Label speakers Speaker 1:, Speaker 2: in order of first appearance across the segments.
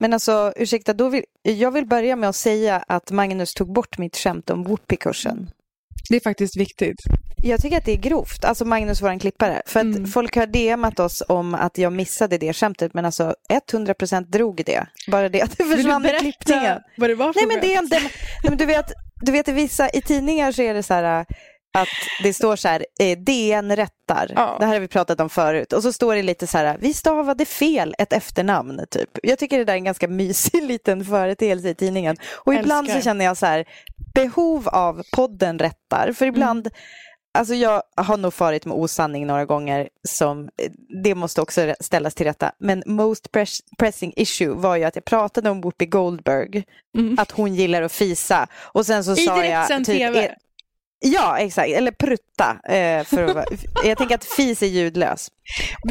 Speaker 1: Men alltså, ursäkta, då vill, jag vill börja med att säga att Magnus tog bort mitt skämt om whoopee-kursen.
Speaker 2: Det är faktiskt viktigt.
Speaker 1: Jag tycker att det är grovt, alltså Magnus, våran klippare. För att
Speaker 2: Mm.
Speaker 1: folk har DMat oss om att jag missade det skämtet, men alltså 100% drog det. Bara det att det
Speaker 2: Vill du
Speaker 1: försvann i klippningen.
Speaker 2: berätta vad det var för
Speaker 1: Nej, men det är en dem- Nej, men du vet, du vet i vissa, i tidningar så är det så här att det står så här, eh, DN rättar.
Speaker 2: Ja.
Speaker 1: Det här har vi pratat om förut. Och så står det lite så här, vi stavade fel ett efternamn, typ. Jag tycker det där är en ganska mysig liten företeelse i tidningen. Och ibland
Speaker 2: Älskar.
Speaker 1: så känner jag så här, behov av podden rättar. För ibland, alltså jag har nog farit med osanning några gånger som, eh, det måste också ställas till rätta. Men most press, pressing issue var ju att jag pratade om Whoopi Goldberg, att hon gillar att fisa. Och sen så
Speaker 2: Mm. I
Speaker 1: sa jag... typ,
Speaker 2: TV.
Speaker 1: Ja, exakt. Eller prutta. Eh, för jag tänker att fis är ljudlös.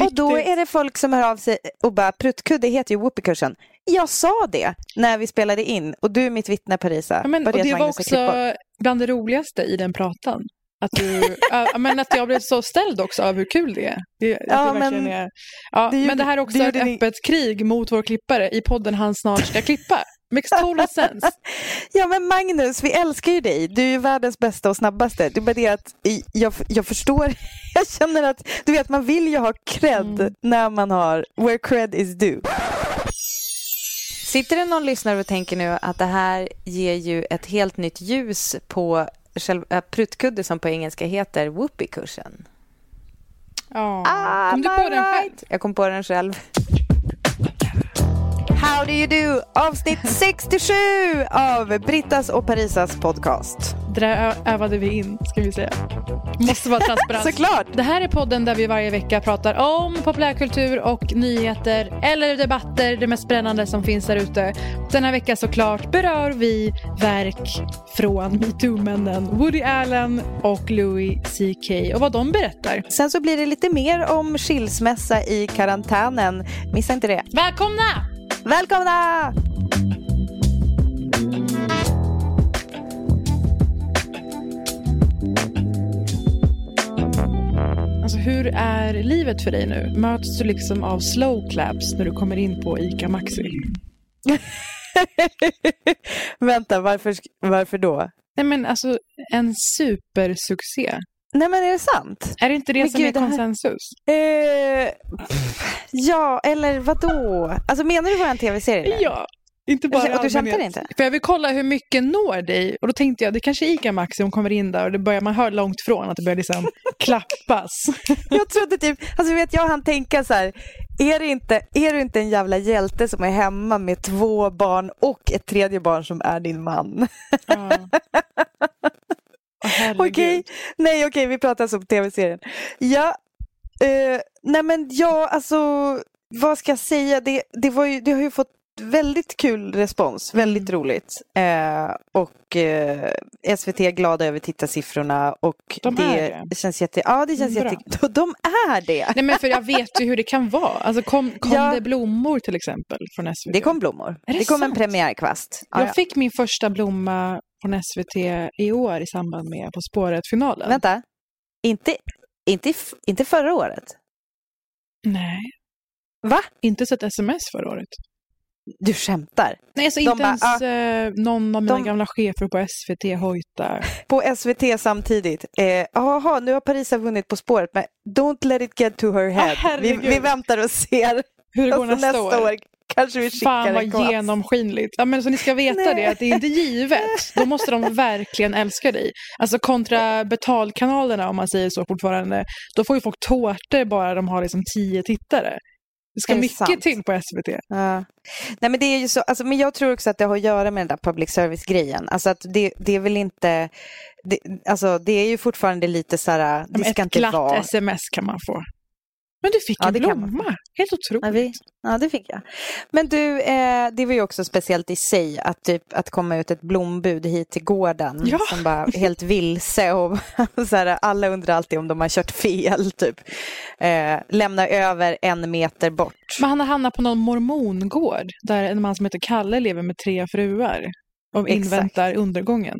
Speaker 1: Och då är det folk som hör av sig och bara, pruttkudde heter ju whoopee-kursen. Jag sa det när vi spelade in och du är mitt vittne Parisa.
Speaker 2: Ja, men, och det var också bland det roligaste i den pratan. Att, du, ja, men att jag blev så ställd också av hur kul det är. Det,
Speaker 1: Ja,
Speaker 2: det
Speaker 1: men
Speaker 2: är ja,
Speaker 1: det
Speaker 2: men det här är också ett öppet krig mot vår klippare i podden Han snart ska klippa. Makes total sense.
Speaker 1: Ja men Magnus, vi älskar ju dig. Du är världens bästa och snabbaste. Det är bara det att jag, jag förstår, jag känner att du vet man vill ju ha cred
Speaker 2: Mm.
Speaker 1: när man har where cred is due. Sitter det någon lyssnare och tänker nu att det här ger ju ett helt nytt ljus på själva pruttkudde som på engelska heter whoopee-kursen?
Speaker 2: Ja.
Speaker 1: Ah,
Speaker 2: Kom du på den själv?
Speaker 1: Jag kom på den själv. How do you do? Avsnitt 67 av Brittas och Parisas podcast.
Speaker 2: Det där övade vi in, ska vi säga. Måste vara transparent.
Speaker 1: Såklart.
Speaker 2: Det här är podden där vi varje vecka pratar om populärkultur och nyheter eller debatter, det mest spännande som finns där ute. Denna vecka såklart berör vi verk från metoo-männen Woody Allen och Louis CK och vad de berättar.
Speaker 1: Sen så blir det lite mer om skilsmässa i karantänen. Missa inte det.
Speaker 2: Välkomna!
Speaker 1: Välkomna!
Speaker 2: Alltså hur är livet för dig nu? Möts du liksom av slow claps när du kommer in på ICA Maxi?
Speaker 1: Vänta, varför, varför då?
Speaker 2: Nej men alltså en supersuccé.
Speaker 1: Nej men är det sant?
Speaker 2: Är det inte det
Speaker 1: Men
Speaker 2: som
Speaker 1: gud,
Speaker 2: är
Speaker 1: det här-
Speaker 2: konsensus?
Speaker 1: Eh, ja, eller vad då? Alltså menar du våran tv-serie nu?
Speaker 2: Ja, inte bara
Speaker 1: Och du skämtar inte?
Speaker 2: För jag vill kolla hur mycket når dig. Och då tänkte jag, det kanske är ICA Maxi, hon kommer in där och det börjar, man hör långt från att det börjar liksom klappas.
Speaker 1: Jag trodde typ, alltså vet jag han tänka så här, är, det inte, är du inte en jävla hjälte som är hemma med två barn och ett tredje barn som är din man?
Speaker 2: Ja. Herregud.
Speaker 1: Okej, nej okej, vi pratar alltså om tv-serien. Ja, eh, nej men ja, alltså vad ska jag säga, det, det, var ju, det har ju fått väldigt kul respons, väldigt roligt. Eh, och eh, SVT är glada över tittarsiffrorna och
Speaker 2: De
Speaker 1: det,
Speaker 2: det.
Speaker 1: känns jätte, ja det känns
Speaker 2: Bra.
Speaker 1: jätte, de är det.
Speaker 2: Nej men för jag vet ju hur det kan vara. Alltså kom, kom
Speaker 1: Ja.
Speaker 2: det blommor till exempel från SVT?
Speaker 1: Det kom blommor.
Speaker 2: Är det
Speaker 1: det kom en
Speaker 2: sant?
Speaker 1: premiärkvast. Ja,
Speaker 2: Jag
Speaker 1: ja.
Speaker 2: fick min första blomma från SVT i år i samband med På spåret-finalen.
Speaker 1: Vänta, inte, inte, inte förra året?
Speaker 2: Nej,
Speaker 1: Va?
Speaker 2: inte sett sms förra året.
Speaker 1: du skämtar.
Speaker 2: Nej, alltså inte
Speaker 1: bara,
Speaker 2: ens eh, någon av mina
Speaker 1: de-
Speaker 2: gamla chefer på SVT hojtar.
Speaker 1: På SVT samtidigt. Eh, Jaha, nu har Parisa vunnit På spåret, men don't let it get to her head. vi,
Speaker 2: herregud.
Speaker 1: vi väntar och ser.
Speaker 2: Hur det går
Speaker 1: Och så
Speaker 2: nästa, år.
Speaker 1: Kanske vi skickar
Speaker 2: Fan
Speaker 1: en
Speaker 2: vad
Speaker 1: klass.
Speaker 2: genomskinligt. Ja, men så ni ska veta
Speaker 1: Nej.
Speaker 2: det, att det är inte givet. Då måste de verkligen älska dig. Alltså kontra betalkanalerna om man säger så fortfarande. Då får ju folk tårtor bara de har liksom tio tittare. Det ska
Speaker 1: det
Speaker 2: mycket
Speaker 1: sant?
Speaker 2: till på SVT.
Speaker 1: Ja. Nej men det är ju så, alltså, men jag tror också att det har att göra med den där public service-grejen. Alltså att det, det är väl inte, det, alltså det är ju fortfarande lite så här, det
Speaker 2: Men
Speaker 1: ska
Speaker 2: ett glatt
Speaker 1: vara.
Speaker 2: sms kan man få. Men du fick
Speaker 1: Ja,
Speaker 2: en blomma. Helt otroligt.
Speaker 1: Ja, vi, ja, det fick jag. Men du, eh, det var ju också speciellt i sig att, typ, att komma ut ett blombud hit till gården
Speaker 2: Ja.
Speaker 1: som bara helt vilse och så här, alla undrar alltid om de har kört fel, typ. Eh, lämna över en meter bort.
Speaker 2: Men han har hamnat på någon mormongård där en man som heter Kalle lever med tre fruar och
Speaker 1: Exakt.
Speaker 2: inväntar undergången.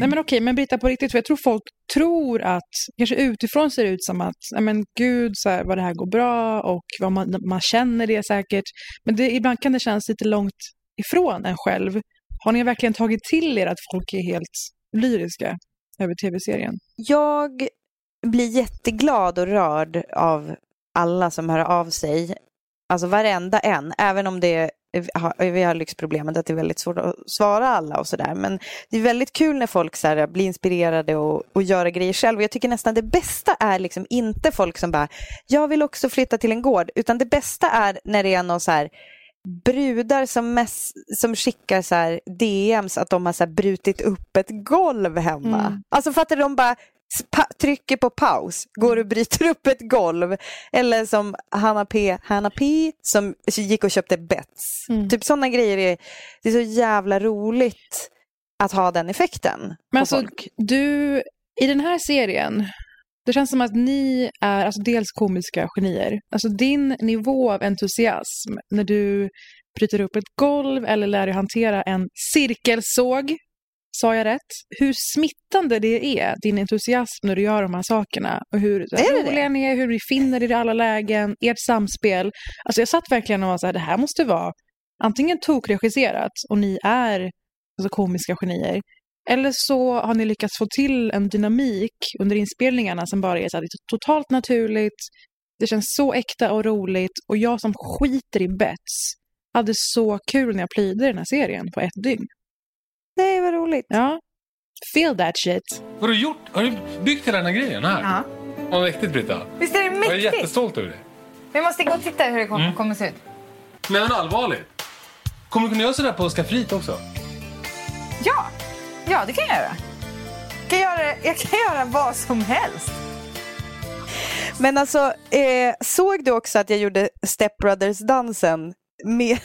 Speaker 2: Nej men okej, men Britta på riktigt, för jag tror folk tror att, kanske utifrån ser det ut som att, nej men gud, så här, vad det här går bra och vad man, man känner det säkert. Men det, ibland kan det kännas lite långt ifrån en själv. Har ni verkligen tagit till er att folk är helt lyriska över tv-serien?
Speaker 1: Jag blir jätteglad och rörd av alla som hör av sig. Alltså varenda en, även om det vi har lyxproblemet att det är väldigt svårt att svara alla och sådär. Men det är väldigt kul när folk så här, blir inspirerade och, och gör grejer själv. Och jag tycker nästan det bästa är liksom inte folk som bara, jag vill också flytta till en gård. Utan det bästa är när det är någon så här brudar som, mess, som skickar så DMs att de har så brutit upp ett golv hemma.
Speaker 2: Mm.
Speaker 1: Alltså fattar du, de bara trycker på paus, går och bryter upp ett golv. Eller som Hanna P, Hanna P som gick och köpte bets.
Speaker 2: Mm.
Speaker 1: Typ sådana grejer, är, det är så jävla roligt att ha den effekten
Speaker 2: Men alltså,
Speaker 1: folk.
Speaker 2: du, i den här serien, det känns som att ni är alltså, dels komiska genier. Alltså din nivå av entusiasm när du bryter upp ett golv eller lär dig hantera en cirkelsåg, sa jag rätt? Hur smittande det är, din entusiasm när du gör de här sakerna. Och hur
Speaker 1: Är
Speaker 2: roliga ni är, hur ni finner er i alla lägen, ert samspel. Alltså jag satt verkligen och var så här, det här måste vara antingen tokregisserat och ni är alltså, komiska genier. Eller så har ni lyckats få till en dynamik under inspelningarna som bara är så här, totalt naturligt. Det känns så äkta och roligt och jag som skiter i bets hade så kul när jag plöjde den här serien på ett dygn.
Speaker 1: Nej, vad roligt.
Speaker 2: Ja, feel that shit.
Speaker 3: Vad har du gjort? Har du byggt hela den här grejen här?
Speaker 4: Ja.
Speaker 3: Vad mäktigt Britta.
Speaker 4: Visst är det
Speaker 3: Jag är
Speaker 4: mäktigt?
Speaker 3: jättestolt över det.
Speaker 4: Vi måste gå och titta hur det kommer, kommer se ut.
Speaker 3: Nej men allvarligt. Kommer du kunna göra sådär på skafferiet också?
Speaker 4: Ja, ja det kan jag göra. Jag kan göra, jag kan göra vad som helst.
Speaker 1: Men alltså, eh, såg du också att jag gjorde Step Brothers-dansen mer,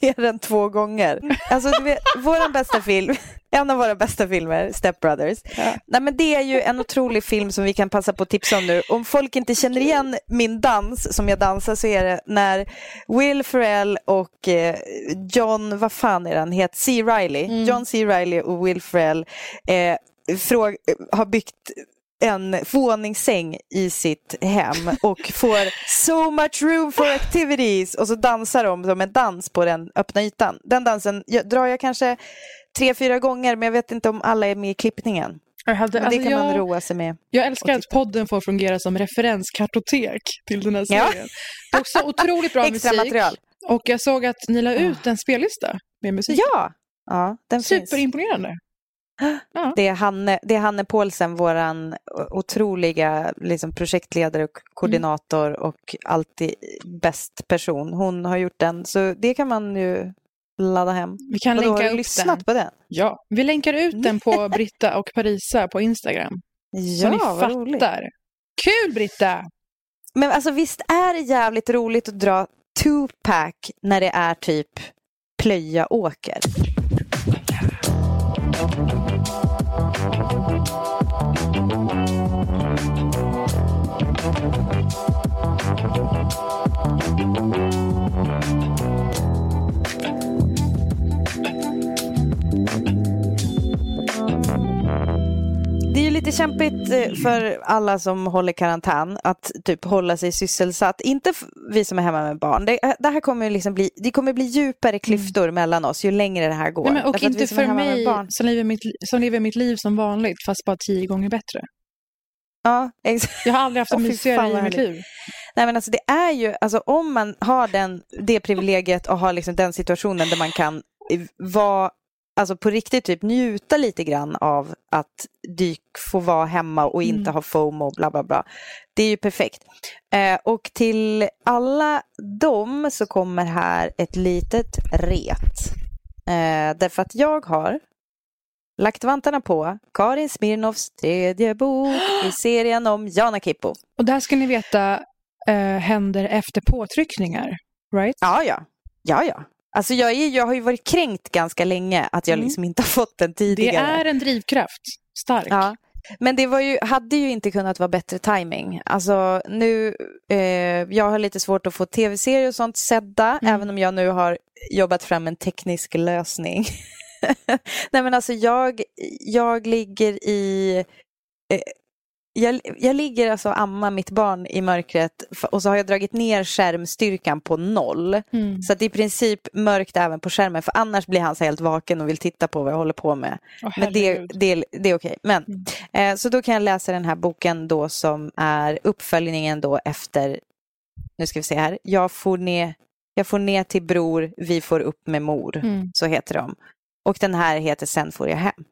Speaker 1: mer än två gånger? Alltså, du vet, bästa film, en av våra bästa filmer, Step Brothers. Nej, men det är ju en otrolig film som vi kan passa på att tipsa om nu. Om folk inte känner igen min dans som jag dansar så är det när Will Ferrell och eh, John, vad fan är han, heter C. Reilly, John C. Reilly och Will Ferrell eh, fråg, har byggt en våningssäng i sitt hem och får so much room for activities och så dansar de som en dans på den öppna ytan. Den dansen jag, drar jag kanske tre, fyra gånger men jag vet inte om alla är med i klippningen.
Speaker 2: Hade,
Speaker 1: Men det
Speaker 2: alltså,
Speaker 1: kan man
Speaker 2: jag,
Speaker 1: roa sig med.
Speaker 2: jag älskar att podden får fungera som referenskartotek till den här
Speaker 1: Ja.
Speaker 2: serien. Är också otroligt bra
Speaker 1: Extra
Speaker 2: musik.
Speaker 1: material.
Speaker 2: Och jag såg att ni la ut en spellista med musik.
Speaker 1: Ja, ja den finns. Det är Hanne, det är Hanne Paulsen, våran otroliga liksom, projektledare och koordinator och alltid bäst person. Hon har gjort den, så det kan man ju ladda hem.
Speaker 2: Vi kan
Speaker 1: Vadå, har
Speaker 2: länka
Speaker 1: du lyssnat
Speaker 2: den.
Speaker 1: på den?
Speaker 2: Ja, vi länkar ut den på Britta och Parisa på Instagram. Så
Speaker 1: Ja,
Speaker 2: ni
Speaker 1: vad roligt.
Speaker 2: fattar. Kul Britta!
Speaker 1: Men alltså visst är det jävligt roligt att dra two-pack när det är typ plöja åker? Det är ju lite kämpigt eh, för alla som håller karantän att typ hålla sig sysselsatt. Inte vi som är hemma med barn. Det, eh, det här kommer liksom bli, det kommer bli djupare klyftor mellan oss ju längre det här går.
Speaker 2: Nej, men, och inte för mig
Speaker 1: barn-
Speaker 2: som lever, mitt, som lever mitt liv som vanligt fast bara tio gånger bättre.
Speaker 1: Ja, exakt.
Speaker 2: Jag har aldrig haft
Speaker 1: fy
Speaker 2: mysigare i mitt liv.
Speaker 1: Nej men alltså det är ju, alltså om man har den, det privilegiet och har liksom den situationen där man kan vara, alltså på riktigt typ njuta lite grann av att dyk få vara hemma och inte
Speaker 2: Mm.
Speaker 1: ha FOMO bla bla bla. Det är ju perfekt. Eh, och till alla dem så kommer här ett litet ret. Eh, därför att jag har lagt vantarna på Karin Smirnoffs tredje bok i serien om Jana Kippo.
Speaker 2: Och det här ska ni veta eh, händer efter påtryckningar. Right?
Speaker 1: Ja, ja. Ja, ja. Alltså jag, är, jag har ju varit kränkt ganska länge att jag
Speaker 2: Mm.
Speaker 1: liksom inte har fått den
Speaker 2: Det
Speaker 1: tidigare.
Speaker 2: är en drivkraft. Stark.
Speaker 1: Ja. Men det var ju, hade ju inte kunnat vara bättre timing. Alltså nu, eh, jag har lite svårt att få tv-serier och sånt sedda,
Speaker 2: Mm.
Speaker 1: även om jag nu har jobbat fram en teknisk lösning. Nej men alltså jag, jag ligger i, eh, jag, jag ligger alltså och ammar mitt barn i mörkret och så har jag dragit ner skärmstyrkan på noll.
Speaker 2: Mm.
Speaker 1: Så att det är i princip mörkt även på skärmen för annars blir han så helt vaken och vill titta på vad jag håller på med.
Speaker 2: Åh,
Speaker 1: Men det, det, det är okej. Men,
Speaker 2: Mm.
Speaker 1: eh, så då kan jag läsa den här boken då som är uppföljningen då efter, nu ska vi se här, jag får ner, jag får ner till bror, vi får upp med mor.
Speaker 2: Mm.
Speaker 1: Så heter de. Och den här heter Sen får jag hem.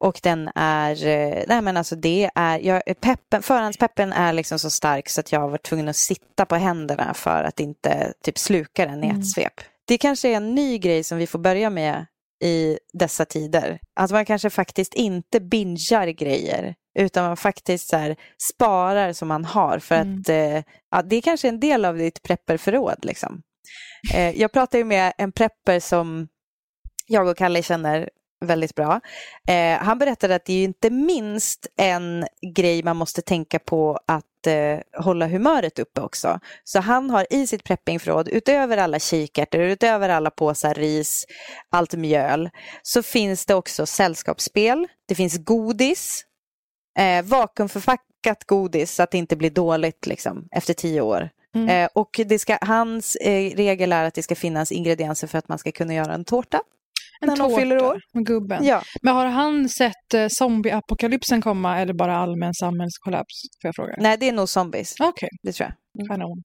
Speaker 1: Och den är, eh, nej men alltså det är, jag, peppen, förhandspeppen är liksom så stark så att jag varit tvungen att sitta på händerna för att inte typ sluka den i
Speaker 2: Mm.
Speaker 1: ett svep. Det kanske är en ny grej som vi får börja med i dessa tider. Att man kanske faktiskt inte bingar grejer utan man faktiskt så här sparar som man har för
Speaker 2: Mm.
Speaker 1: att eh, ja, det är kanske en del av ditt prepperförråd. Liksom. Eh, jag pratade ju med en prepper som jag och Kalle känner väldigt bra. Eh, han berättade att det är ju inte minst en grej man måste tänka på att eh, hålla humöret uppe också. Så han har i sitt preppingförråd, utöver alla kikärtor, utöver alla påsar ris, allt mjöl, så finns det också sällskapsspel, det finns godis, eh, vakuumförpackat godis så att det inte blir dåligt liksom, efter tio år.
Speaker 2: Mm.
Speaker 1: Eh, och det ska, hans eh, regel är att det ska finnas ingredienser för att man ska kunna göra en tårta.
Speaker 2: En
Speaker 1: när någon
Speaker 2: tårta
Speaker 1: fyller år.
Speaker 2: med gubben.
Speaker 1: Ja.
Speaker 2: Men har han sett eh, zombieapokalypsen komma eller bara allmän samhällskollaps? Får jag fråga?
Speaker 1: Nej, det är nog zombies.
Speaker 2: Okej,
Speaker 1: Det tror jag.
Speaker 2: kanon.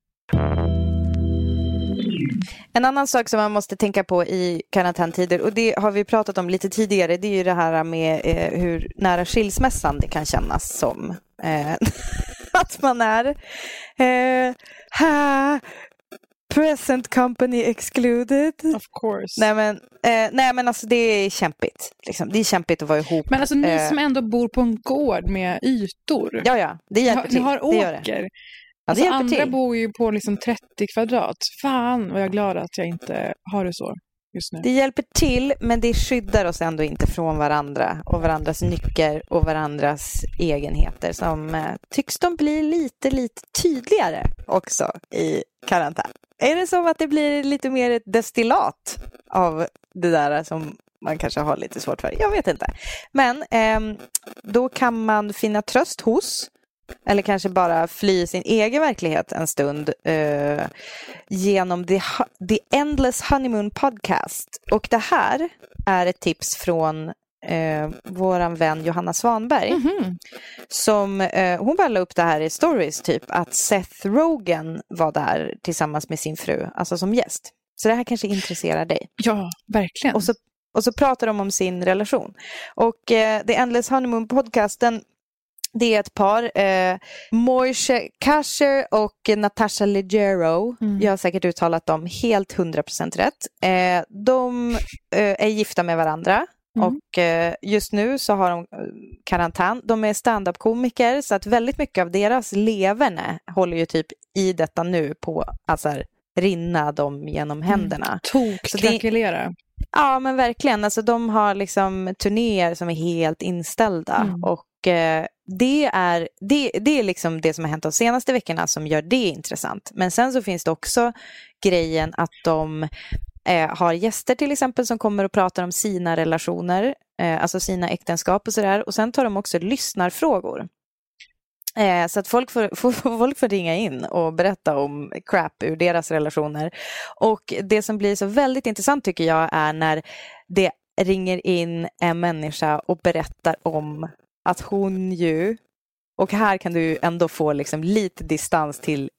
Speaker 1: En annan sak som man måste tänka på i karantäntider, och det har vi pratat om lite tidigare, det är ju det här med eh, hur nära skilsmässan det kan kännas som. Eh, att man är eh, ha, present company excluded.
Speaker 2: Of course.
Speaker 1: Nej men, eh, nej men alltså det är kämpigt. Liksom. Det är kämpigt att vara ihop.
Speaker 2: Men alltså ni
Speaker 1: Eh,
Speaker 2: som ändå bor på en gård med ytor.
Speaker 1: Ja, ja, det hjälper till.
Speaker 2: ni har
Speaker 1: det gör det.
Speaker 2: åker.
Speaker 1: Ja, det
Speaker 2: alltså andra
Speaker 1: till.
Speaker 2: bor ju på liksom 30 kvadrat. Fan vad jag är glad att jag inte har det så just nu.
Speaker 1: Det hjälper till, men det skyddar oss ändå inte från varandra och varandras nycker och varandras egenheter som eh, tycks de bli lite, lite tydligare också i karantän. Är det som att det blir lite mer ett destillat av det där som man kanske har lite svårt för? Jag vet inte. Men eh, då kan man finna tröst hos eller kanske bara fly sin egen verklighet en stund eh, genom The, The Endless Honeymoon Podcast. Och det här är ett tips från eh, våran vän Johanna Svanberg.
Speaker 2: Mhm.
Speaker 1: Som, eh, hon bara la upp det här i stories, typ att Seth Rogen var där tillsammans med sin fru, alltså som gäst. Så det här kanske intresserar dig.
Speaker 2: Ja, verkligen.
Speaker 1: Och så, och så pratar de om sin relation. Och eh, The Endless Honeymoon podcasten det är ett par, eh, Moishe Kasher och Natasha Leggero.
Speaker 2: Mm.
Speaker 1: Jag har säkert uttalat dem helt 100% rätt. Eh, de eh, är gifta med varandra
Speaker 2: Mm.
Speaker 1: och eh, just nu så har de eh, karantän. De är standup-komiker så att väldigt mycket av deras leverne håller ju typ i detta nu på att så här, rinna dem genom händerna.
Speaker 2: Tok,
Speaker 1: Så det-
Speaker 2: krackelera.
Speaker 1: Ja, men verkligen. Alltså, de har liksom turnéer som är helt inställda.
Speaker 2: Mm.
Speaker 1: Och eh, det, är, det, det är liksom det som har hänt de senaste veckorna som gör det intressant. Men sen så finns det också grejen att de eh, har gäster till exempel som kommer och pratar om sina relationer. eh, alltså sina äktenskap och sådär. Och sen tar de också lyssnarfrågor. Eh, så att folk får, får, folk får ringa in och berätta om crap ur deras relationer. Och det som blir så väldigt intressant tycker jag är när det ringer in en människa och berättar om att hon ju, och här kan du ändå få liksom lite distans till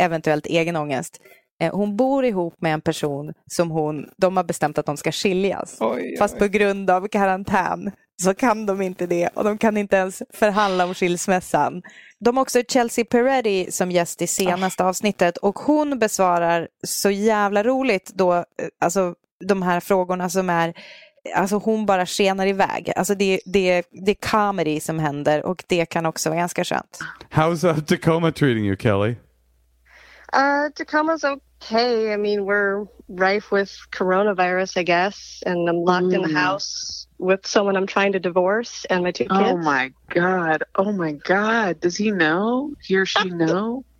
Speaker 1: eventuellt egen ångest. Eh, hon bor ihop med en person som hon, de har bestämt att de ska skiljas.
Speaker 2: Oj, oj.
Speaker 1: Fast på grund av karantän så kan de inte det och de kan inte ens förhandla om skilsmässan. De har också Chelsea Peretti som gäst i senaste avsnittet och hon besvarar så jävla roligt då, eh, alltså de här frågorna som är Alltså hon bara skenar iväg. Alltså det, det, det är comedy som händer och det kan också vara ganska skönt.
Speaker 5: How's uh, Tacoma treating you, Kelly?
Speaker 6: Uh, Tacoma's okay. I mean, we're rife with coronavirus, I guess, and I'm locked in the mm. house with someone I'm trying to divorce and my two oh kids.
Speaker 7: Oh my god. Oh my god. Does he know? He or she know?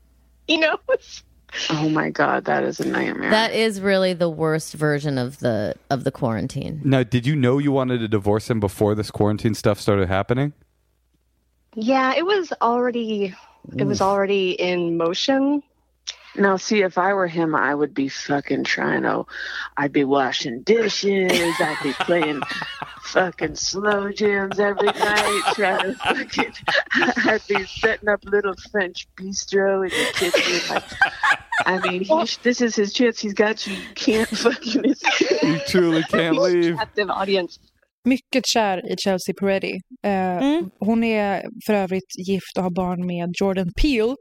Speaker 6: He knows.
Speaker 7: Oh my god, that is a nightmare.
Speaker 8: That is really the worst version of the of the quarantine.
Speaker 5: Now, did you know you wanted to divorce him before this quarantine stuff started happening?
Speaker 6: Yeah, it was already it was already in motion.
Speaker 7: Now, see, if I were him, I would be fucking trying to. I'd be washing dishes. I'd be playing fucking slow jams every night. Trying to fucking. I'd be setting up little French bistro in the kitchen. Like, I mean, he, this is his chance. He's got you. You can't fucking.
Speaker 5: You truly can't leave.
Speaker 6: Captive audience.
Speaker 2: Mycket kär i Chelsea Peretti. Eh,
Speaker 1: Mm.
Speaker 2: Hon är för övrigt gift och har barn med Jordan Peele.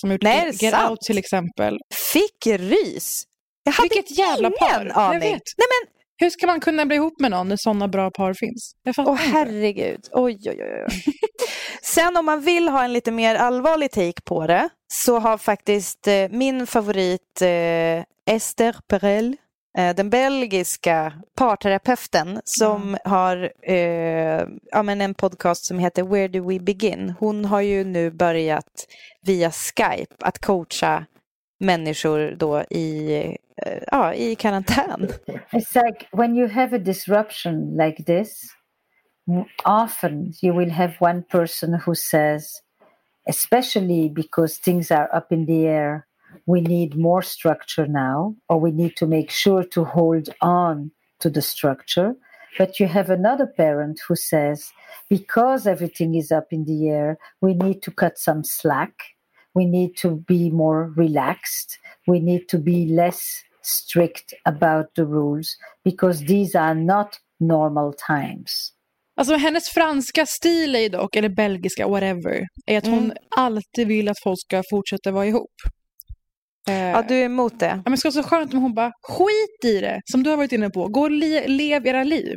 Speaker 2: Som gjort
Speaker 1: Nej,
Speaker 2: Get
Speaker 1: sant?
Speaker 2: Out till exempel.
Speaker 1: Fick rys! Jag hade
Speaker 2: Vilket jävla par.
Speaker 1: aning. Nej men,
Speaker 2: Hur ska man kunna bli ihop med någon när sådana bra par finns?
Speaker 1: Åh
Speaker 2: inte.
Speaker 1: herregud. Oj, oj, oj. oj. Sen om man vill ha en lite mer allvarlig take på det så har faktiskt eh, min favorit eh, Esther Perel, den belgiska parterapeuten som har eh, ja, men en podcast som heter Where do we begin? Hon har ju nu börjat via Skype att coacha människor då i, eh, ja, i karantän.
Speaker 9: It's like when you have a disruption like this, often you will have one person who says, especially because things are up in the air, we need more structure now, or we need to make sure to hold on to the structure. But you have another parent who says, because everything is up in the air, we need to cut some slack. We need to be more relaxed. We need to be less strict about the rules because these are not normal times.
Speaker 2: Alltså hennes franska stil är dock, eller belgiska, whatever, är att hon
Speaker 1: Mm.
Speaker 2: alltid vill att folk ska fortsätta vara ihop. Eh,
Speaker 1: Ja, du är emot det?
Speaker 2: Ja, men det ska vara så skönt om hon bara skit i det, som du har varit inne på. Gå och le- lev era liv.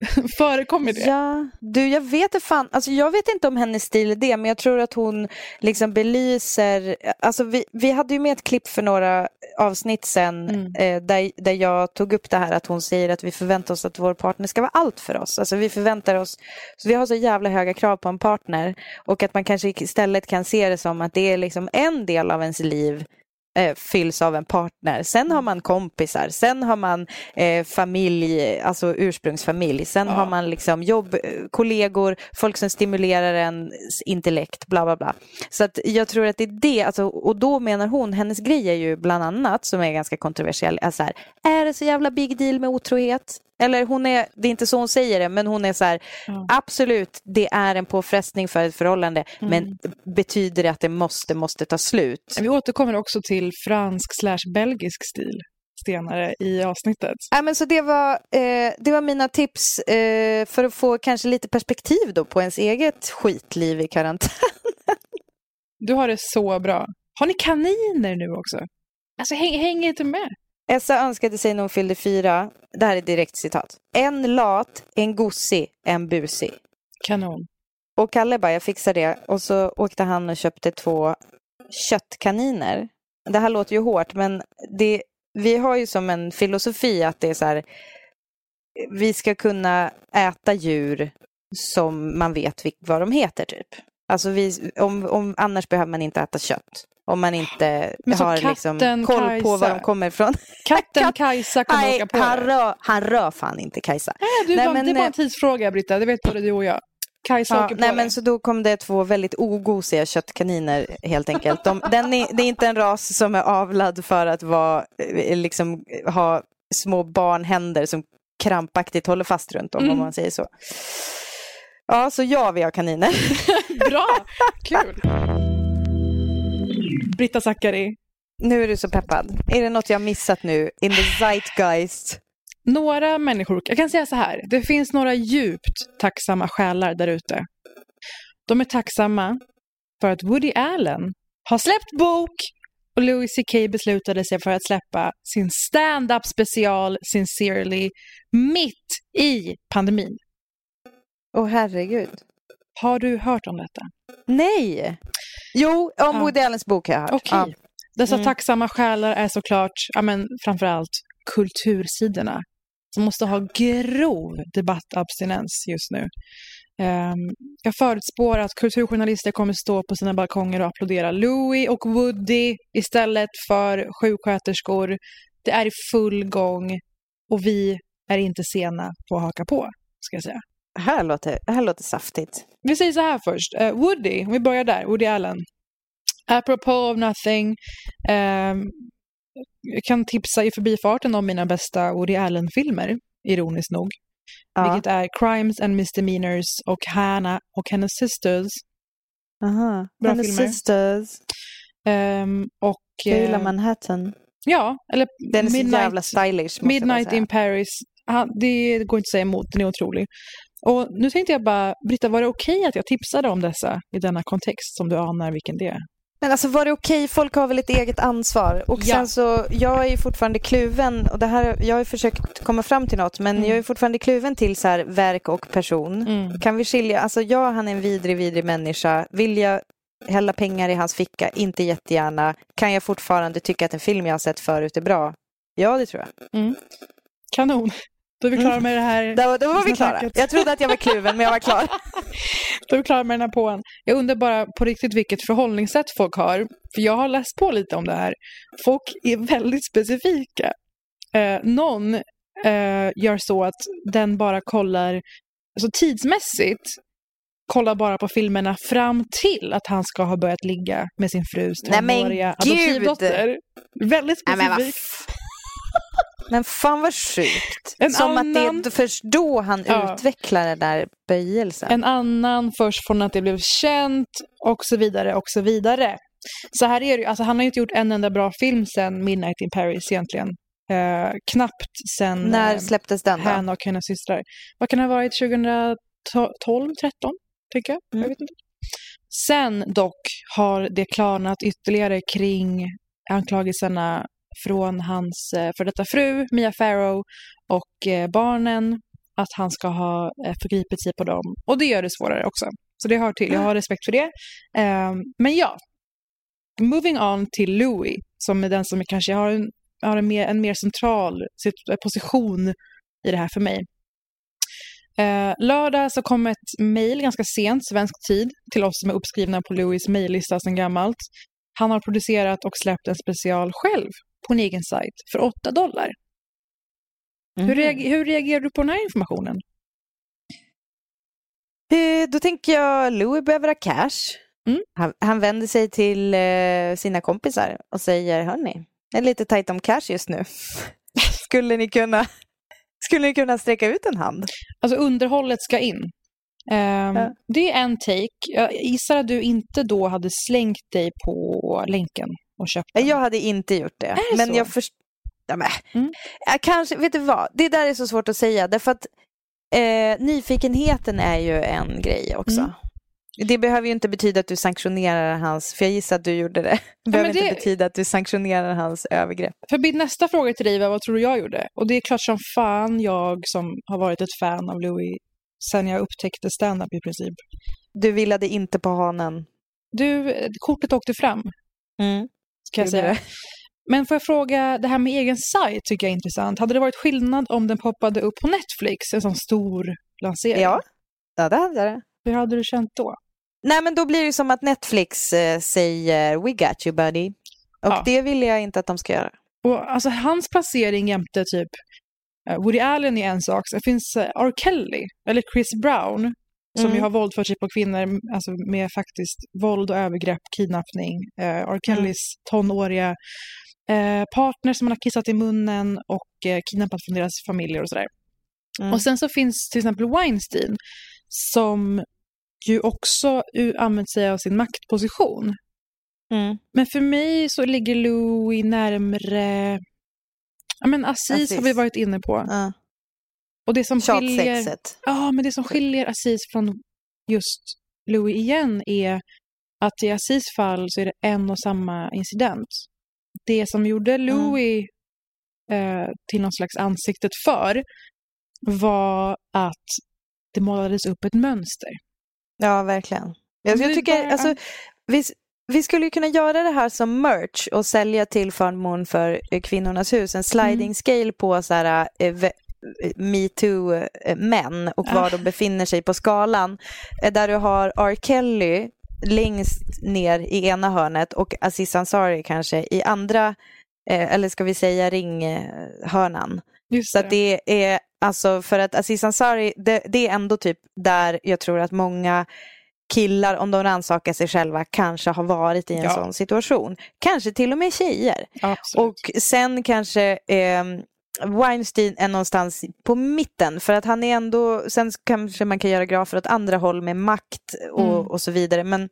Speaker 2: Förekommer det?
Speaker 1: Ja, du jag vet inte fan, alltså jag vet inte om hennes stil är det, men jag tror att hon liksom belyser, alltså vi, vi hade ju med ett klipp för några avsnitt sen
Speaker 2: Mm.
Speaker 1: eh, där, där jag tog upp det här att hon säger att vi förväntar oss att vår partner ska vara allt för oss. Alltså vi förväntar oss, så vi har så jävla höga krav på en partner och att man kanske istället kan se det som att det är liksom en del av ens liv eh, fylls av en partner. Sen har man kompisar, sen har man eh, familj, alltså ursprungsfamilj, sen
Speaker 2: Ja.
Speaker 1: har man liksom jobb, eh, kollegor, folk som stimulerar ens intellekt, bla bla bla. Så att jag tror att det är det, alltså, och då menar hon, hennes grej är ju bland annat, som är ganska kontroversiell, är så här, är det så jävla big deal med otrohet? Eller hon är, det är inte så hon säger det, men hon är så här,
Speaker 2: Ja.
Speaker 1: absolut, det är en påfrestning för ett förhållande,
Speaker 2: Mm.
Speaker 1: men betyder det att det måste, måste ta slut?
Speaker 2: Vi återkommer också till fransk slash belgisk stil senare i avsnittet.
Speaker 1: Ja, men så det, var, eh, det var mina tips eh, för att få kanske lite perspektiv då på ens eget skitliv i karantän.
Speaker 2: Du har det så bra. Har ni kaniner nu också? Alltså häng, häng inte med.
Speaker 1: Essa önskade sig när hon fyllde fyra, det här är direkt citat, en lat, en gosig, en busig.
Speaker 2: Kanon.
Speaker 1: Och Kalle bara, jag fixar det. Och så åkte han och köpte två köttkaniner. Det här låter ju hårt, men det, vi har ju som en filosofi att det är så här, vi ska kunna äta djur som man vet vad de heter typ. Alltså vi, om, om, annars behöver man inte äta kött. Om man inte
Speaker 2: Men
Speaker 1: har
Speaker 2: katten
Speaker 1: liksom koll på
Speaker 2: Kajsa.
Speaker 1: var de kommer ifrån.
Speaker 2: Katten Kajsa kommer
Speaker 1: Nej,
Speaker 2: åka på
Speaker 1: han rör, han rör fan inte Kajsa.
Speaker 2: Nej, du,
Speaker 1: Nej,
Speaker 2: bara,
Speaker 1: men,
Speaker 2: det är bara
Speaker 1: eh,
Speaker 2: en tidsfråga, Britta. Det vet både du och jag. Kajsa
Speaker 1: Ja,
Speaker 2: åker på
Speaker 1: nej,
Speaker 2: det.
Speaker 1: men så då kom det två väldigt ogosiga köttkaniner helt enkelt. De, den är, det är inte en ras som är avlad för att vara, eh, liksom, ha små barnhänder som krampaktigt håller fast runt om, om
Speaker 2: Mm.
Speaker 1: man säger så. Ja, så ja, vi har kaniner.
Speaker 2: Bra, kul. Britta Zackari.
Speaker 1: Nu är du så peppad. Är det något jag missat nu? In the zeitgeist.
Speaker 2: Några människor, jag kan säga så här, det finns några djupt tacksamma själar där ute. De är tacksamma för att Woody Allen har släppt bok och Louis CK beslutade sig för att släppa sin stand-up special Sincerely mitt i pandemin.
Speaker 1: Åh herregud.
Speaker 2: Har du hört om detta?
Speaker 1: Nej! Jo, om
Speaker 2: Ja.
Speaker 1: Woody Allens bok har jag hört.
Speaker 2: Okej.
Speaker 1: Ja.
Speaker 2: Dessa
Speaker 1: Mm.
Speaker 2: tacksamma själar är såklart, ja men framförallt kultursidorna. Som måste ha grov debattabstinens just nu. Ehm, jag förutspår att kulturjournalister kommer stå på sina balkonger och applådera Louis och Woody istället för sjuksköterskor. Det är i full gång och vi är inte sena på att haka på, ska jag säga.
Speaker 1: Här låter, här låter saftigt.
Speaker 2: Vi säger så här först. Eh, Woody, om vi börjar där. Woody Allen. Apropos of nothing. ehm, jag kan tipsa i förbifarten om mina bästa Woody Allen-filmer, ironiskt nog.
Speaker 1: Ja.
Speaker 2: Vilket är Crimes and Misdemeanors och Hannah och hennes sisters.
Speaker 1: Aha.
Speaker 2: Bra
Speaker 1: Hennes
Speaker 2: filmer.
Speaker 1: sisters.
Speaker 2: Ehm, och...
Speaker 1: Gillar
Speaker 2: eh,
Speaker 1: Manhattan.
Speaker 2: Ja, eller
Speaker 1: Den är så
Speaker 2: Midnight,
Speaker 1: jävla stylish.
Speaker 2: Midnight in Paris. Han, det går inte att säga emot, den är otrolig. Och nu tänkte jag bara, Britta, var det okej att jag tipsade om dessa i denna kontext som du anar vilken det är?
Speaker 1: Men alltså var det okej? Folk har väl ett eget ansvar. Och
Speaker 2: Ja.
Speaker 1: sen så, jag är ju fortfarande kluven och det här, jag har försökt komma fram till något men
Speaker 2: Mm.
Speaker 1: jag är fortfarande kluven till så här verk och person.
Speaker 2: Mm.
Speaker 1: Kan vi skilja, alltså ja han är en vidrig, vidrig människa. Vill jag hälla pengar i hans ficka? Inte jättegärna. Kan jag fortfarande tycka att en film jag har sett förut är bra? Ja, det tror jag.
Speaker 2: Mm. Kanon. Då är vi klara med det här.
Speaker 1: Då, då var vi klara.
Speaker 2: snacket.
Speaker 1: Jag trodde att jag var kluven men jag var klar.
Speaker 2: Då är vi klara med den här påan. Jag undrar bara på riktigt vilket förhållningssätt folk har. För jag har läst på lite om det här. Folk är väldigt specifika. Eh, någon eh, gör så att den bara kollar, alltså tidsmässigt, kollar bara på filmerna fram till att han ska ha börjat ligga med sin frus tonåriga adoptivdotter. Väldigt specifikt.
Speaker 1: Men fan vad sjukt.
Speaker 2: En
Speaker 1: Som att
Speaker 2: annan-
Speaker 1: det är först då han
Speaker 2: Ja.
Speaker 1: utvecklar den där böjelsen.
Speaker 2: En annan först från att det blev känt och så vidare och så vidare. Så här är det ju, alltså han har inte gjort en enda bra film sedan Midnight in Paris egentligen. Eh, knappt sen
Speaker 1: När
Speaker 2: eh,
Speaker 1: släpptes den då?
Speaker 2: Hannah och hennes systrar. Vad kan det ha varit, 2012, 13? Tänker jag.
Speaker 1: Mm.
Speaker 2: jag vet inte. Sen dock har det klarnat ytterligare kring anklagelserna från hans eh, för detta fru, Mia Farrow, och eh, barnen, att han ska ha eh, förgripit sig på dem. Och det gör det svårare också. Så det hör till, jag har respekt för det. Eh, men ja, moving on till Louis, som är den som kanske har en, har en, mer, en mer central sit- position i det här för mig. Eh, lördag så kom ett mejl ganska sent, svensk tid, till oss som är uppskrivna på Louis mejllista sedan gammalt. Han har producerat och släppt en special själv på en egen sajt för 8 dollar. Hur, reager, hur reagerar du på den här informationen?
Speaker 1: Eh, Då tänker jag Louis behöver ha cash.
Speaker 2: Mm.
Speaker 1: Han, han vänder sig till eh, sina kompisar och säger, hörni, det är lite tajt om cash just nu. skulle, ni kunna, skulle ni kunna sträcka ut en hand?
Speaker 2: Alltså underhållet ska in. Ehm,
Speaker 1: Ja.
Speaker 2: Det är en take. Jag gissar att du inte då hade slängt dig på länken och köpt den.
Speaker 1: Jag hade inte gjort det.
Speaker 2: det
Speaker 1: men
Speaker 2: så?
Speaker 1: jag förstår... Ja.
Speaker 2: Mm.
Speaker 1: Jag kanske, vet du vad? Det där är så svårt att säga. Därför att eh, nyfikenheten är ju en grej också.
Speaker 2: Mm.
Speaker 1: Det behöver ju inte betyda att du sanktionerar hans, för jag gissar att du gjorde det. Det behöver
Speaker 2: men det-
Speaker 1: inte betyda att du sanktionerar hans övergrepp.
Speaker 2: För min nästa fråga till dig var vad tror du jag gjorde? Och det är klart som fan jag som har varit ett fan av Louis sen jag upptäckte stand-up i princip.
Speaker 1: Du villade inte på hanen.
Speaker 2: Du, eh, kortet åkte fram,
Speaker 1: Mm.
Speaker 2: Kan jag säga. Men får jag fråga, det här med egen sajt tycker jag är intressant. Hade det varit skillnad om den poppade upp på Netflix, en sån stor lansering?
Speaker 1: Ja, ja det hade det.
Speaker 2: Hur hade du känt då?
Speaker 1: Nej men då blir det som att Netflix eh, säger We got you buddy. Och
Speaker 2: Ja.
Speaker 1: det vill jag inte att de ska göra.
Speaker 2: Och alltså hans placering jämte typ eh, Woody Allen är en sak. Sen finns eh, R. Kelly, eller Chris Brown, som
Speaker 1: Mm.
Speaker 2: ju har våldfört sig på kvinnor alltså med faktiskt våld och övergrepp, kidnappning. Eh, R. Kellys tonåriga eh, partner som han har kissat i munnen och eh, kidnappat från deras familjer och sådär.
Speaker 1: Mm.
Speaker 2: Och sen så finns till exempel Weinstein som ju också använt sig av sin maktposition.
Speaker 1: Mm.
Speaker 2: Men för mig så ligger Louis närmre... Ja, men Aziz,
Speaker 1: Aziz.
Speaker 2: har vi varit inne på.
Speaker 1: Ja.
Speaker 2: Och det som skiljer... Ja, men det som skiljer Aziz från just Louis igen är att i Aziz fall så är det en och samma incident. Det som gjorde Louis eh, till någon slags ansiktet för var att det målades upp ett mönster.
Speaker 1: Ja, verkligen. Jag, jag tycker,
Speaker 2: bara-
Speaker 1: alltså, vi, vi skulle kunna göra det här som merch och sälja till förmån för eh, Kvinnornas hus. En sliding
Speaker 2: Mm.
Speaker 1: scale på så här, eh, metoo-män och var
Speaker 2: Ah.
Speaker 1: de befinner sig på skalan. Eh, Där du har R. Kelly längst ner i ena hörnet och Aziz Ansari kanske i andra, eh, eller ska vi säga ringhörnan.
Speaker 2: Just
Speaker 1: Så att det är alltså för att Aziz Ansari, det, det är ändå typ där jag tror att många killar, om de rannsakar sig själva, kanske har varit i en
Speaker 2: Ja.
Speaker 1: sån situation. Kanske till och med tjejer.
Speaker 2: Absolut.
Speaker 1: Och sen kanske eh, Weinstein är någonstans på mitten för att han är ändå, sen kanske man kan göra grafer åt andra håll med makt och,
Speaker 2: Mm.
Speaker 1: och så vidare. Men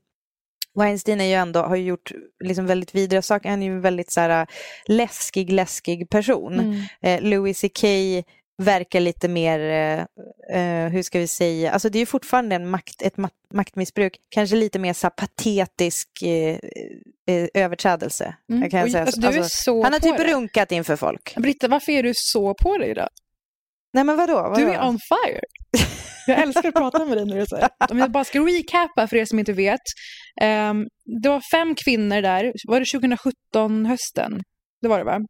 Speaker 1: Weinstein är ju ändå, har ju gjort liksom väldigt vidriga saker. Han är ju en väldigt så här, läskig, läskig person.
Speaker 2: Mm.
Speaker 1: Eh, Louis CK verkar lite mer, eh, eh, hur ska vi säga, alltså det är ju fortfarande en makt, ett ma- maktmissbruk, kanske lite mer så patetisk eh, eh, överträdelse.
Speaker 2: Mm.
Speaker 1: Jag kan
Speaker 2: Och
Speaker 1: säga.
Speaker 2: alltså, du är så
Speaker 1: han har typ
Speaker 2: det.
Speaker 1: runkat inför folk.
Speaker 2: Britta, varför är du så på dig idag?
Speaker 1: Nej men vadå? vadå?
Speaker 2: Du är on fire. Jag älskar att prata med dig när du här. Om jag bara ska recapa för er som inte vet. Ehm, det var fem kvinnor där, var det 2017 hösten? Det var det va?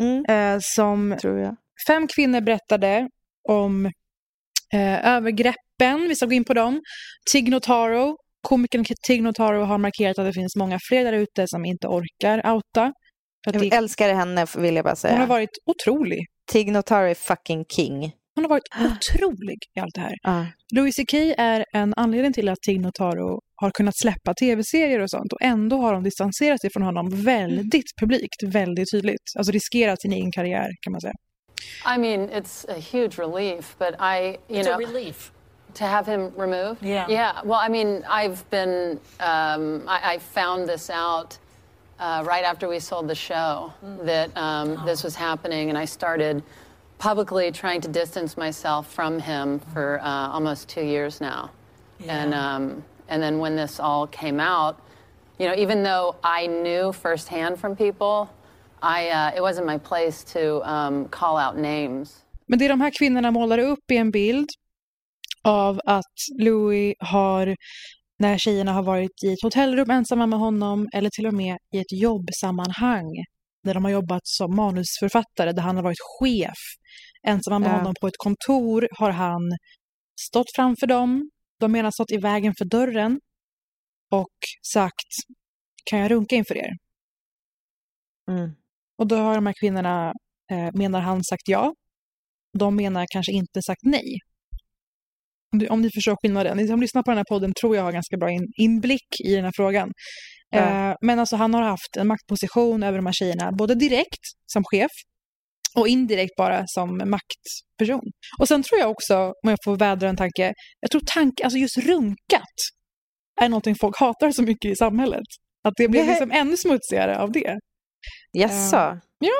Speaker 1: Mm,
Speaker 2: Eh, som
Speaker 1: tror jag.
Speaker 2: Fem kvinnor berättade om eh, övergreppen, vi ska gå in på dem. Tig Notaro, komikern Tig Notaro har markerat att det finns många fler där ute som inte orkar outa.
Speaker 1: Jag
Speaker 2: det,
Speaker 1: älskar henne vill jag bara säga.
Speaker 2: hon har varit otrolig.
Speaker 1: Tig Notaro är fucking king.
Speaker 2: Hon har varit otrolig i allt det här.
Speaker 1: Ja.
Speaker 2: Louis CK är en anledning till att Tig Notaro har kunnat släppa tv-serier och sånt och ändå har de distanserat sig från honom väldigt publikt, väldigt tydligt. Alltså riskerat sin egen karriär kan man säga.
Speaker 10: I mean, it's a huge relief, but I, you
Speaker 11: It's a
Speaker 10: know,
Speaker 11: relief.
Speaker 10: to have him removed.
Speaker 11: Yeah.
Speaker 10: Yeah. Well, I mean, I've been, um, I, I found this out uh, right after we sold the show that um, this was happening, and I started publicly trying to distance myself from him for uh, almost two years now. And um, and then when this all came out, you know, even though I knew firsthand from people, I uh, it wasn't my place to um, call out names.
Speaker 2: Men det de här kvinnorna målar upp är en bild av att Louis har, när tjejerna har varit i ett hotellrum ensamma med honom eller till och med i ett jobbsammanhang där de har jobbat som manusförfattare, där han har varit chef. Ensamma med
Speaker 1: Ja.
Speaker 2: honom på ett kontor har han stått framför dem, de menar stått i vägen för dörren och sagt kan jag runka inför er?
Speaker 1: Mm.
Speaker 2: Och då har de här kvinnorna, eh, menar han, sagt ja. De menar kanske inte sagt nej. Om, du, om ni förstår skillnaden. Ni som lyssnar på den här podden tror jag har ganska bra in, inblick i den här frågan.
Speaker 1: Ja.
Speaker 2: Eh, men alltså han har haft en maktposition över de här tjejerna, både direkt som chef och indirekt bara som maktperson. Och sen tror jag också, om jag får vädra en tanke, jag tror tank, alltså just runkat är någonting folk hatar så mycket i samhället. Att det blir liksom ännu smutsigare av det.
Speaker 1: Jaså?
Speaker 2: Eh, ja.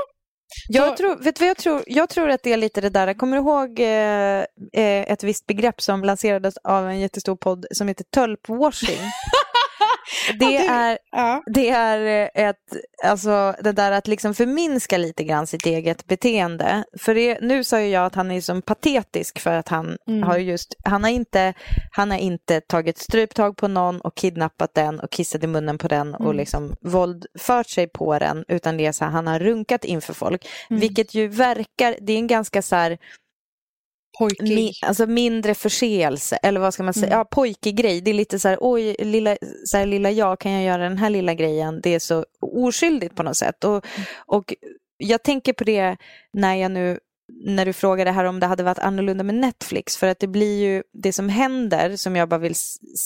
Speaker 1: Jag,
Speaker 2: Så-
Speaker 1: tror, vet vad jag tror? Jag tror att det är lite det där, kommer du ihåg eh, eh, ett visst begrepp som lanserades av en jättestor podd som heter tölpwashing? Det är, det är eh, ett, alltså det där att liksom förminska lite grann sitt eget beteende. För det, nu sa ju jag att han är som patetisk för att han
Speaker 2: Mm.
Speaker 1: har just, han har inte, han har inte tagit stryptag på någon och kidnappat den och kissat i munnen på den och
Speaker 2: Mm.
Speaker 1: liksom våldfört sig på den, utan det är så här, han har runkat inför folk.
Speaker 2: Mm.
Speaker 1: Vilket ju verkar, det är en ganska så här
Speaker 2: Pojkig.
Speaker 1: Mi, alltså mindre förseelse, eller vad ska man säga?
Speaker 2: Mm.
Speaker 1: Ja, pojkig grej. Det är lite så här, oj, lilla, så här, lilla jag, kan jag göra den här lilla grejen? Det är så oskyldigt på något sätt. Och, och jag tänker på det när jag nu när du frågade här om det hade varit annorlunda med Netflix. För att det blir ju det som händer, som jag bara vill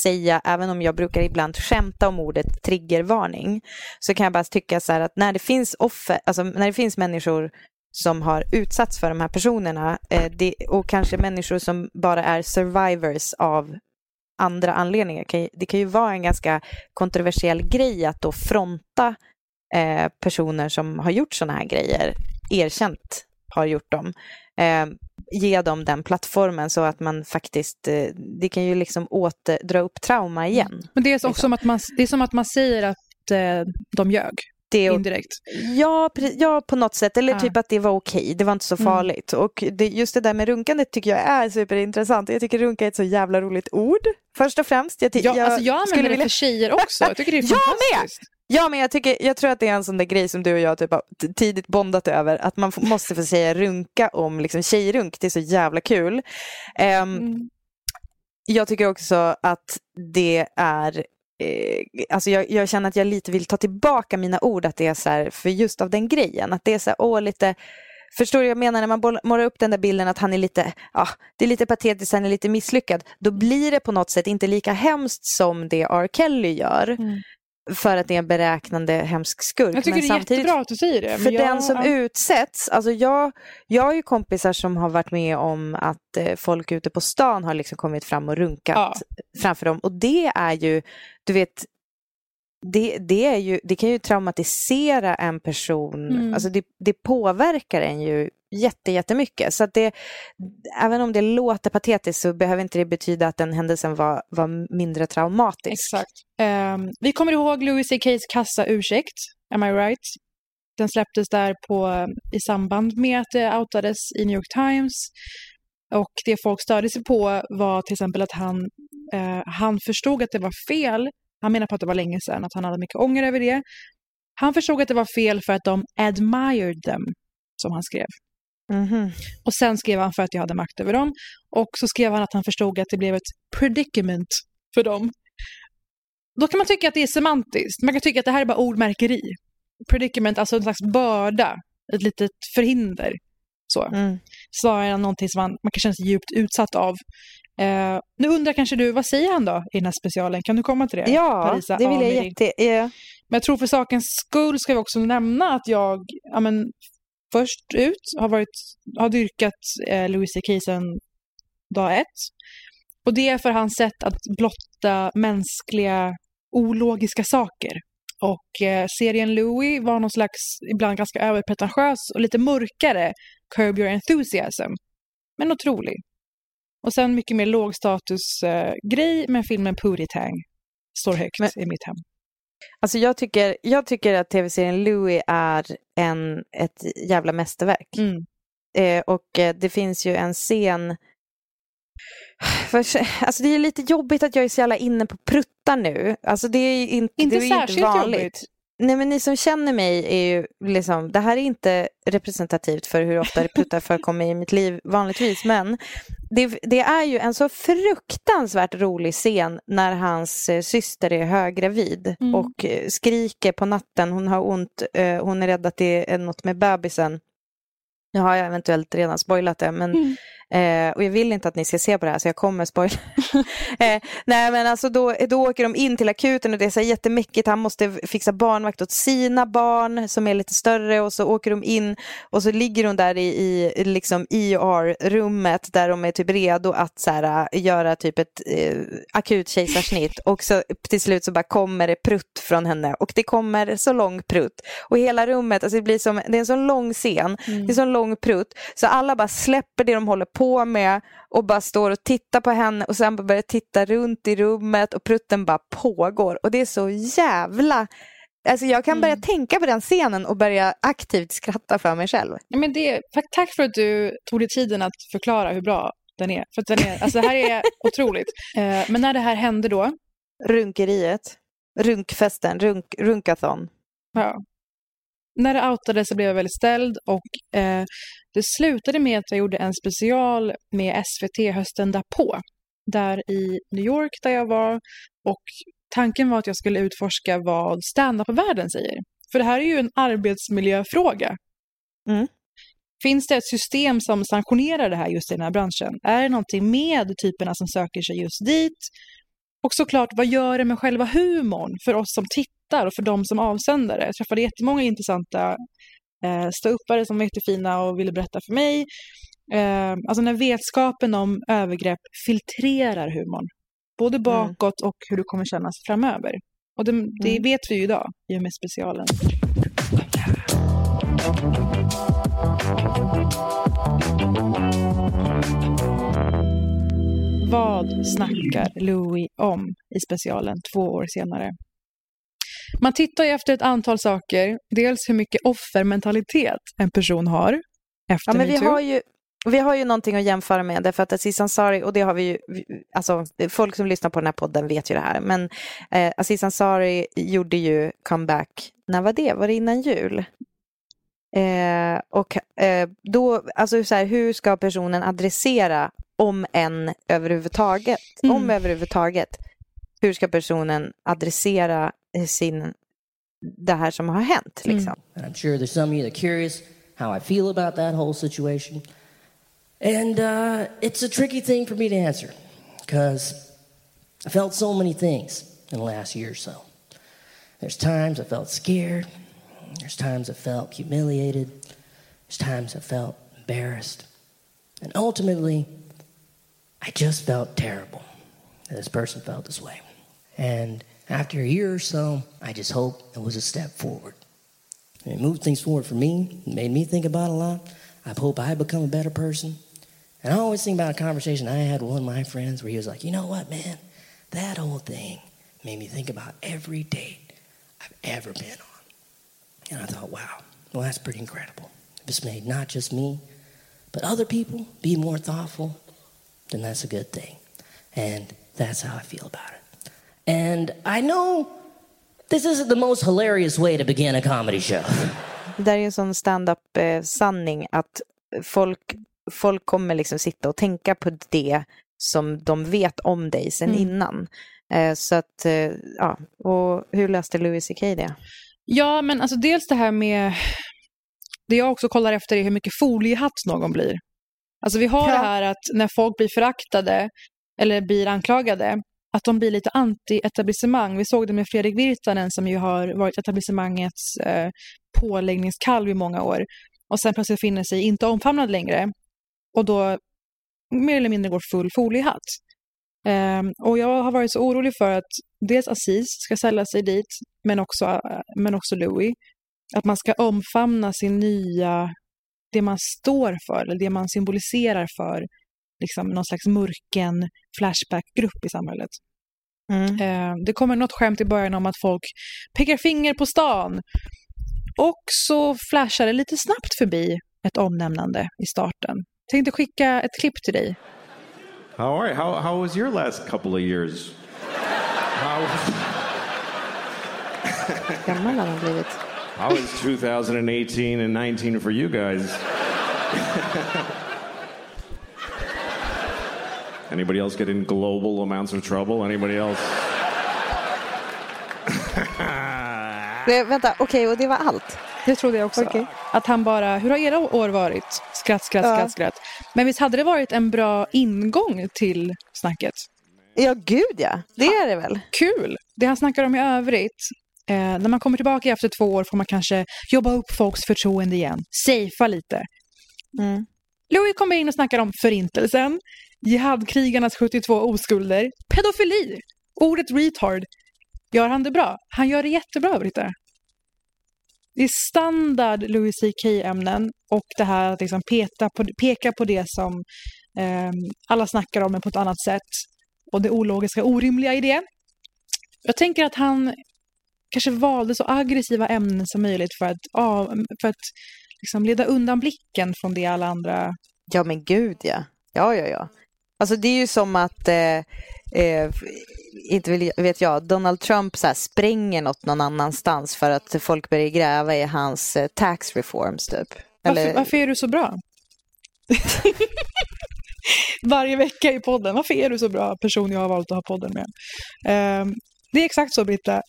Speaker 1: säga, även om jag brukar ibland skämta om ordet triggervarning, så kan jag bara tycka så här att när det finns offer, alltså när det finns människor som har utsatts för de här personerna eh, det, och kanske människor som bara är survivors av andra anledningar. Kan ju- Det kan ju vara en ganska kontroversiell grej att då fronta eh, personer som har gjort sådana här grejer, erkänt har gjort dem, eh, ge dem den plattformen så att man faktiskt, eh, det kan ju liksom åter, dra upp trauma igen.
Speaker 2: Men det är också som att man, det är som att man säger att eh, de ljög.
Speaker 1: Det
Speaker 2: Indirekt.
Speaker 1: Ja, ja, på något sätt. Eller
Speaker 2: Ja.
Speaker 1: typ att det var okej. Det var inte så
Speaker 2: Mm.
Speaker 1: farligt. Och det, just det där med runkandet tycker jag är superintressant. Jag tycker runka är ett så jävla roligt ord. Först och främst. Jag,
Speaker 2: Ja, alltså jag använder det för tjejer också. Jag tycker det är
Speaker 1: Jag med!
Speaker 2: fantastiskt.
Speaker 1: Ja, men jag, tycker, jag tror att det är en sån där grej som du och jag typ har tidigt bondat över. Att man måste få säga runka om liksom, tjejrunk. Det är så jävla kul. Ehm,
Speaker 2: Mm.
Speaker 1: Jag tycker också att det är Eh, alltså jag, jag känner att jag lite vill ta tillbaka mina ord att det är så här, för just av den grejen, att det är så här, åh lite Förstår du jag menar när man målar upp den där bilden att han är lite, ja, det är lite patetiskt, han är lite misslyckad. Då blir det på något sätt inte lika hemskt som det R. Kelly gör. Mm. För att det är en beräknande hemsk skurk.
Speaker 2: Jag tycker
Speaker 1: Men
Speaker 2: det är
Speaker 1: samtidigt-
Speaker 2: jättebra att du säger det.
Speaker 1: för
Speaker 2: jag,
Speaker 1: den som
Speaker 2: ja.
Speaker 1: utsätts, alltså jag, jag har ju kompisar som har varit med om att eh, folk ute på stan har liksom kommit fram och runkat framför dem. Och det är ju, du vet, det, det, är ju, det kan ju traumatisera en person,
Speaker 2: Mm.
Speaker 1: alltså det, det påverkar en ju jätte, jättemycket. Så att det, även om det låter patetiskt så behöver inte det betyda att den händelsen var, var mindre traumatisk.
Speaker 2: Exakt. Um, vi kommer ihåg Louis CKs kassa-ursäkt, Am I right? Den släpptes där på, i samband med att det outades i New York Times. Och det folk störde sig på var till exempel att han, uh, han förstod att det var fel. Han menar på att det var länge sedan, att han hade mycket ånger över det. Han förstod att det var fel för att de admired them, som han skrev.
Speaker 1: Mhm.
Speaker 2: Och sen skrev han för att jag hade makt över dem. Och så skrev han att han förstod att det blev ett predicament för dem. Då kan man tycka att det är semantiskt. Man kan tycka att det här är bara ordmärkeri. Predicament, alltså en slags börda. Ett litet förhinder. Så.
Speaker 1: Mm.
Speaker 2: Snarare än någonting som man, man kan känna sig djupt utsatt av. Eh, nu undrar kanske du, vad säger han då i den här specialen? Kan du komma till det?
Speaker 1: Ja,
Speaker 2: Parisa
Speaker 1: det vill jag jätte... Ja.
Speaker 2: Men jag tror för sakens skull ska vi också nämna att jag ja, men, först ut har, varit, har dyrkat eh, Louis CK sedan dag ett. Och det är för hans sätt att blotta mänskliga ologiska saker. Och eh, serien Louis var någon slags, ibland ganska överpretentiös och lite mörkare Curb Your Enthusiasm. Men otrolig. Och sen mycket mer lågstatusgrej eh, grej, men filmen Pootie Tang står högt i mitt hem.
Speaker 1: Alltså jag tycker, jag tycker att tv-serien Louis är en, ett jävla mästerverk.
Speaker 2: Mm.
Speaker 1: Eh, och eh, det finns ju en scen för, alltså det är lite jobbigt att jag är så jävla inne på pruttar nu. Alltså det är inte,
Speaker 2: Inte
Speaker 1: det är ju inte
Speaker 2: särskilt
Speaker 1: vanligt.
Speaker 2: jobbigt.
Speaker 1: Nej men ni som känner mig är ju liksom, det här är inte representativt för hur ofta det pruttar förekommer i mitt liv vanligtvis. Men det, det är ju en så fruktansvärt rolig scen när hans eh, syster är höggravid
Speaker 2: Mm.
Speaker 1: och eh, skriker på natten. Hon har ont, eh, hon är rädd att det är något med bebisen. Nu har jag eventuellt redan spoilat det, men,
Speaker 2: Mm.
Speaker 1: Eh, och jag vill inte att ni ska se på det här så jag kommer spoila. eh, nej men alltså då, då åker de in till akuten och det är så jättemäckigt. Han måste fixa barnvakt åt sina barn som är lite större och så åker de in och så ligger hon där i, i liksom IR-rummet där de är typ redo att så här, äh, göra typ ett eh, akut kejsarsnitt och så till slut så bara kommer det prutt från henne och det kommer så lång prutt och hela rummet, alltså det blir som, det är en så lång scen, det är en så lång prutt så alla bara släpper det de håller på med och bara står och tittar på henne och sen börjar titta runt i rummet och prutten bara pågår och det är så jävla Alltså jag kan börja tänka på den scenen och börja aktivt skratta för mig själv.
Speaker 2: Ja, men det, tack, för att du tog dig tiden att förklara hur bra den är. För den är alltså det här är otroligt. Eh, men när det här hände då?
Speaker 1: Runkeriet. Runkfesten, runk, runkathon.
Speaker 2: Ja. När det outades så blev jag väldigt ställd och eh, det slutade med att jag gjorde en special med SVT hösten därpå. Där i New York där jag var och tanken var att jag skulle utforska vad standup-världen säger. För det här är ju en arbetsmiljöfråga.
Speaker 1: Mm.
Speaker 2: Finns det ett system som sanktionerar det här just i den här branschen? Är det någonting med typerna som söker sig just dit? Och såklart, vad gör det med själva humorn för oss som tittar och för de som avsändare? Jag träffade jättemånga intressanta eh, ståuppare som var jättefina och ville berätta för mig. Eh, alltså när vetskapen om övergrepp filtrerar humorn. Både bakåt och hur det kommer kännas framöver. Och det, det vet vi ju idag i och med specialen. Vad snackar Louis om i specialen två år senare? Man tittar ju efter ett antal saker. Dels hur mycket offermentalitet en person har efter
Speaker 1: Ja, men vi har, ju, vi har ju någonting att jämföra med, därför att Aziz Ansari, och det har vi ju, alltså folk som lyssnar på den här podden vet ju det här, men eh, Aziz Ansari gjorde ju comeback, när var det? Var det innan jul? Eh, och eh, då, alltså så här, hur ska personen adressera om en överhuvudtaget, om överhuvudtaget, hur ska personen adressera sin, det här som har hänt liksom?
Speaker 11: And I'm sure there's some of you that are curious how I feel about that whole situation. And uh, it's a tricky thing for me to answer because I felt so many things in the last year or so. There's times I felt scared. There's times I felt humiliated. There's times I felt embarrassed. And ultimately, I just felt terrible that this person felt this way. And after a year or so, I just hope it was a step forward. It moved things forward for me, made me think about a lot. I hope I become a better person. And I always think about a conversation I had with one of my friends where he was like, you know what, man? That old thing made me think about every date I've ever been on. And I thought, wow, well, that's pretty incredible. It's made not just me, but other people be more thoughtful, then that's a good thing. And that's how I feel about it. And I know this isn't the most hilarious way to begin a comedy show.
Speaker 1: Det är ju en sån stand-up-sanning att folk, folk kommer liksom sitta och tänka på det som de vet om dig sen
Speaker 2: Mm.
Speaker 1: innan. Eh, Så att, eh, ja, och hur löste Louis CK det?
Speaker 2: Ja, men alltså dels det här med... Det jag också kollar efter är hur mycket foliehatt någon blir. Alltså vi har det här att när folk blir föraktade eller blir anklagade, att de blir lite anti-etablissemang. Vi såg det med Fredrik Virtanen som ju har varit etablissemangets eh, påläggningskalv i många år och sen plötsligt finner sig inte omfamnad längre och då mer eller mindre går full foliehatt. Um, ehm, och jag har varit så orolig för att dels Aziz ska sälja sig dit, men också, eh, men också Louis. Att man ska omfamna sin nya, det man står för, eller det man symboliserar för, liksom någon slags mörken flashback-grupp i samhället. Eh, Det kommer något skämt i början om att folk pekar finger på stan. Och så flashar det lite snabbt förbi ett omnämnande i starten. Tänkte skicka ett klipp till dig.
Speaker 12: How are you? How, how was your last couple of years? How,
Speaker 1: Gammal har han blivit.
Speaker 12: how is 2018 and 19 for you guys? Anybody else get in global amounts of trouble? Anybody else?
Speaker 1: Eh, Vänta, okej, och det var allt?
Speaker 2: Det trodde jag också. Att han bara, hur har era år varit? Skratt, skratt,
Speaker 1: Ja.
Speaker 2: skratt, skratt. Men visst hade det varit en bra ingång till snacket?
Speaker 1: Ja, gud ja. Det är det väl?
Speaker 2: Kul! Det han snackar om i övrigt. Eh, när man kommer tillbaka efter två år får man kanske jobba upp folks förtroende igen. Safea lite.
Speaker 1: Mm.
Speaker 2: Louis kommer in och snackar om förintelsen, jihadkrigarnas 72 oskulder, pedofili, ordet retard. Gör han det bra? Han gör det jättebra, Britta. Det är standard Louis CK-ämnen och det här att liksom peta på, peka på det som eh, alla snackar om men på ett annat sätt och det ologiska orimliga i det. Jag tänker att han kanske valde så aggressiva ämnen som möjligt för att, av, för att liksom leda undan blicken från det alla andra...
Speaker 1: Ja, men gud ja. Ja, ja, ja. Alltså det är ju som att eh, eh, inte vill- vet jag, Donald Trump så här spränger något någon annanstans för att folk börjar gräva i hans eh, tax reforms typ.
Speaker 2: Varför, varför är du så bra? Varje vecka i podden. Varför är du så bra person jag har valt att ha podden med? Ehm, det är exakt så, Britta.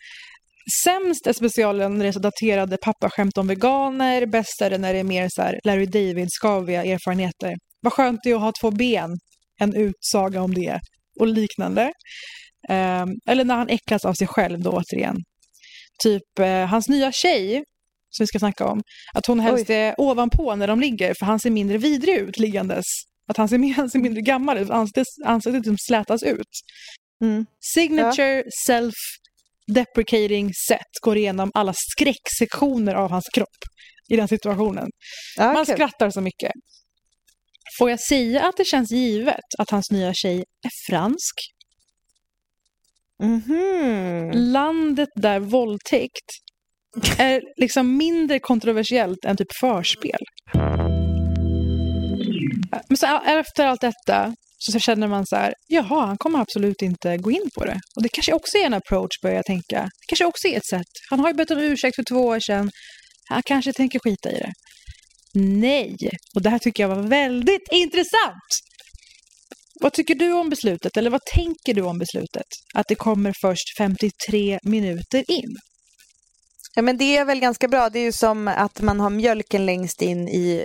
Speaker 2: Sämst är specialen när det är så daterade pappaskämt om veganer. Bäst är det när det är mer så här Larry David-skaviga erfarenheter. Vad skönt det är att ha två ben. En utsaga om det och liknande. Ehm, eller när han äcklas av sig själv då återigen. Typ eh, hans nya tjej, som vi ska snacka om, att hon helst är ovanpå när de ligger för han ser mindre vidrig ut liggandes. Att han ser, han ser mindre gammal ut, ansiktet, liksom slätas ut. Signature self-deprecating set går igenom alla skräcksektioner av hans kropp i den situationen.
Speaker 1: Ja,
Speaker 2: Man skrattar så mycket. Får jag säga att det känns givet att hans nya tjej är fransk?
Speaker 1: Mhm.
Speaker 2: Landet där våldtäkt är liksom mindre kontroversiellt än typ förspel. Men så efter allt detta så känner man så här, jaha, han kommer absolut inte gå in på det. Och det kanske också är en approach, börjar jag tänka. Det kanske också är ett sätt. Han har ju bett om ursäkt för två år sedan. Han kanske tänker skita i det. Nej, och det här tycker jag var väldigt intressant. Vad tycker du om beslutet, eller vad tänker du om beslutet? Att det kommer först 53 minuter in.
Speaker 1: Ja, men det är väl ganska bra. Det är ju som att man har mjölken längst in i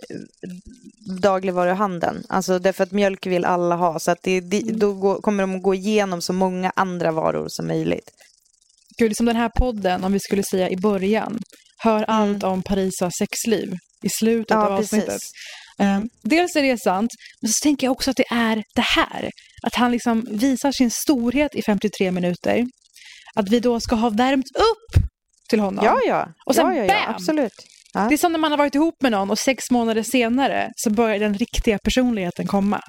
Speaker 1: dagligvaruhandeln. Alltså därför att mjölk vill alla ha. Så att det, det, då går, kommer de att gå igenom så många andra varor som möjligt.
Speaker 2: Gud, liksom den här podden, om vi skulle säga i början, hör allt om Parisas sexliv i slutet
Speaker 1: Ja,
Speaker 2: av avsnittet.
Speaker 1: precis.
Speaker 2: Eh, dels är det sant, men så tänker jag också att det är det här. Att han liksom visar sin storhet i 53 minuter. Att vi då ska ha värmt upp till honom.
Speaker 1: Ja, ja.
Speaker 2: Och sen
Speaker 1: ja, ja, ja,
Speaker 2: bam!
Speaker 1: absolut. Ja.
Speaker 2: Det är som när man har varit ihop med någon och sex månader senare så börjar den riktiga personligheten komma.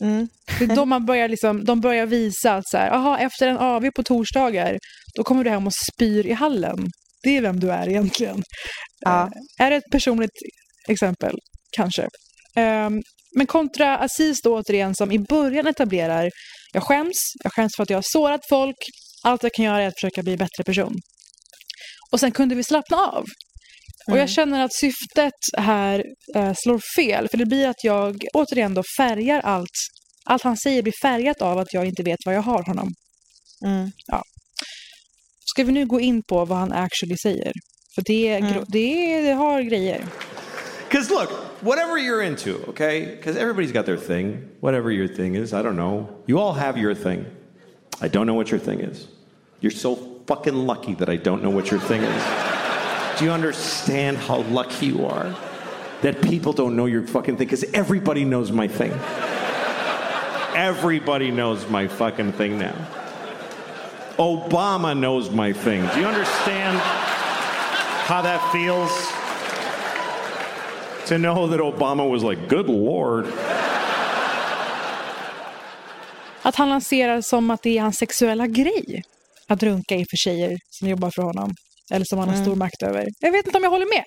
Speaker 1: Mm.
Speaker 2: Det är då man börjar liksom, de börjar visa att så här, aha, efter en AV på torsdagar, då kommer du hem och spyr i hallen. Det är vem du är egentligen. Eh, är det ett personligt exempel? Kanske. Ehm, men kontra Aziz då återigen som i början etablerar, jag skäms, jag skäms för att jag har sårat folk, allt jag kan göra är att försöka bli en bättre person. Och sen kunde vi slappna av. Och jag känner att syftet här eh, slår fel, för det blir att jag återigen då färgar allt. Allt han säger blir färgat av att jag inte vet vad jag har honom.
Speaker 1: Mm.
Speaker 2: Ja. Ska vi nu gå in på vad han actually säger? För det, är gro- mm. det, är, det har grejer.
Speaker 12: Because look, whatever you're into, okay? Because everybody's got their thing. Whatever your thing is, I don't know. You all have your thing. I don't know what your thing is. You're so fucking lucky that I don't know what your thing is. Do you understand how lucky you are that people don't know your fucking thing? Because everybody knows my thing. Everybody knows my fucking thing now. Obama knows my thing. Do you understand how that feels? To know that Obama was like, good lord.
Speaker 2: Att han lanserar som att det är hans sexuella grej. Att runka inför tjejer som jobbar för honom. Eller som han har
Speaker 1: Mm.
Speaker 2: stor makt över. Jag vet inte om jag håller med.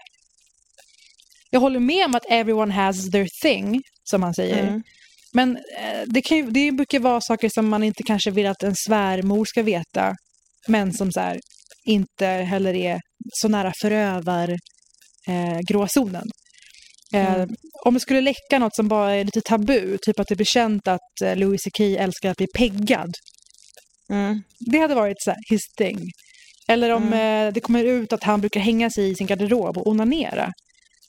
Speaker 2: Jag håller med om att everyone has their thing, som han säger.
Speaker 1: Mm.
Speaker 2: Men eh, det, kan ju, det brukar vara saker som man inte kanske vill att en svärmor ska veta. Men som så här, inte heller är så nära förövar eh, gråzonen. Eh,
Speaker 1: Mm.
Speaker 2: Om det skulle läcka något som bara är lite tabu, typ att det blir känt att eh, Louis CK älskar att bli peggad.
Speaker 1: Mm.
Speaker 2: Det hade varit så här, his thing. Eller om eh, det kommer ut att han brukar hänga sig i sin garderob och onanera.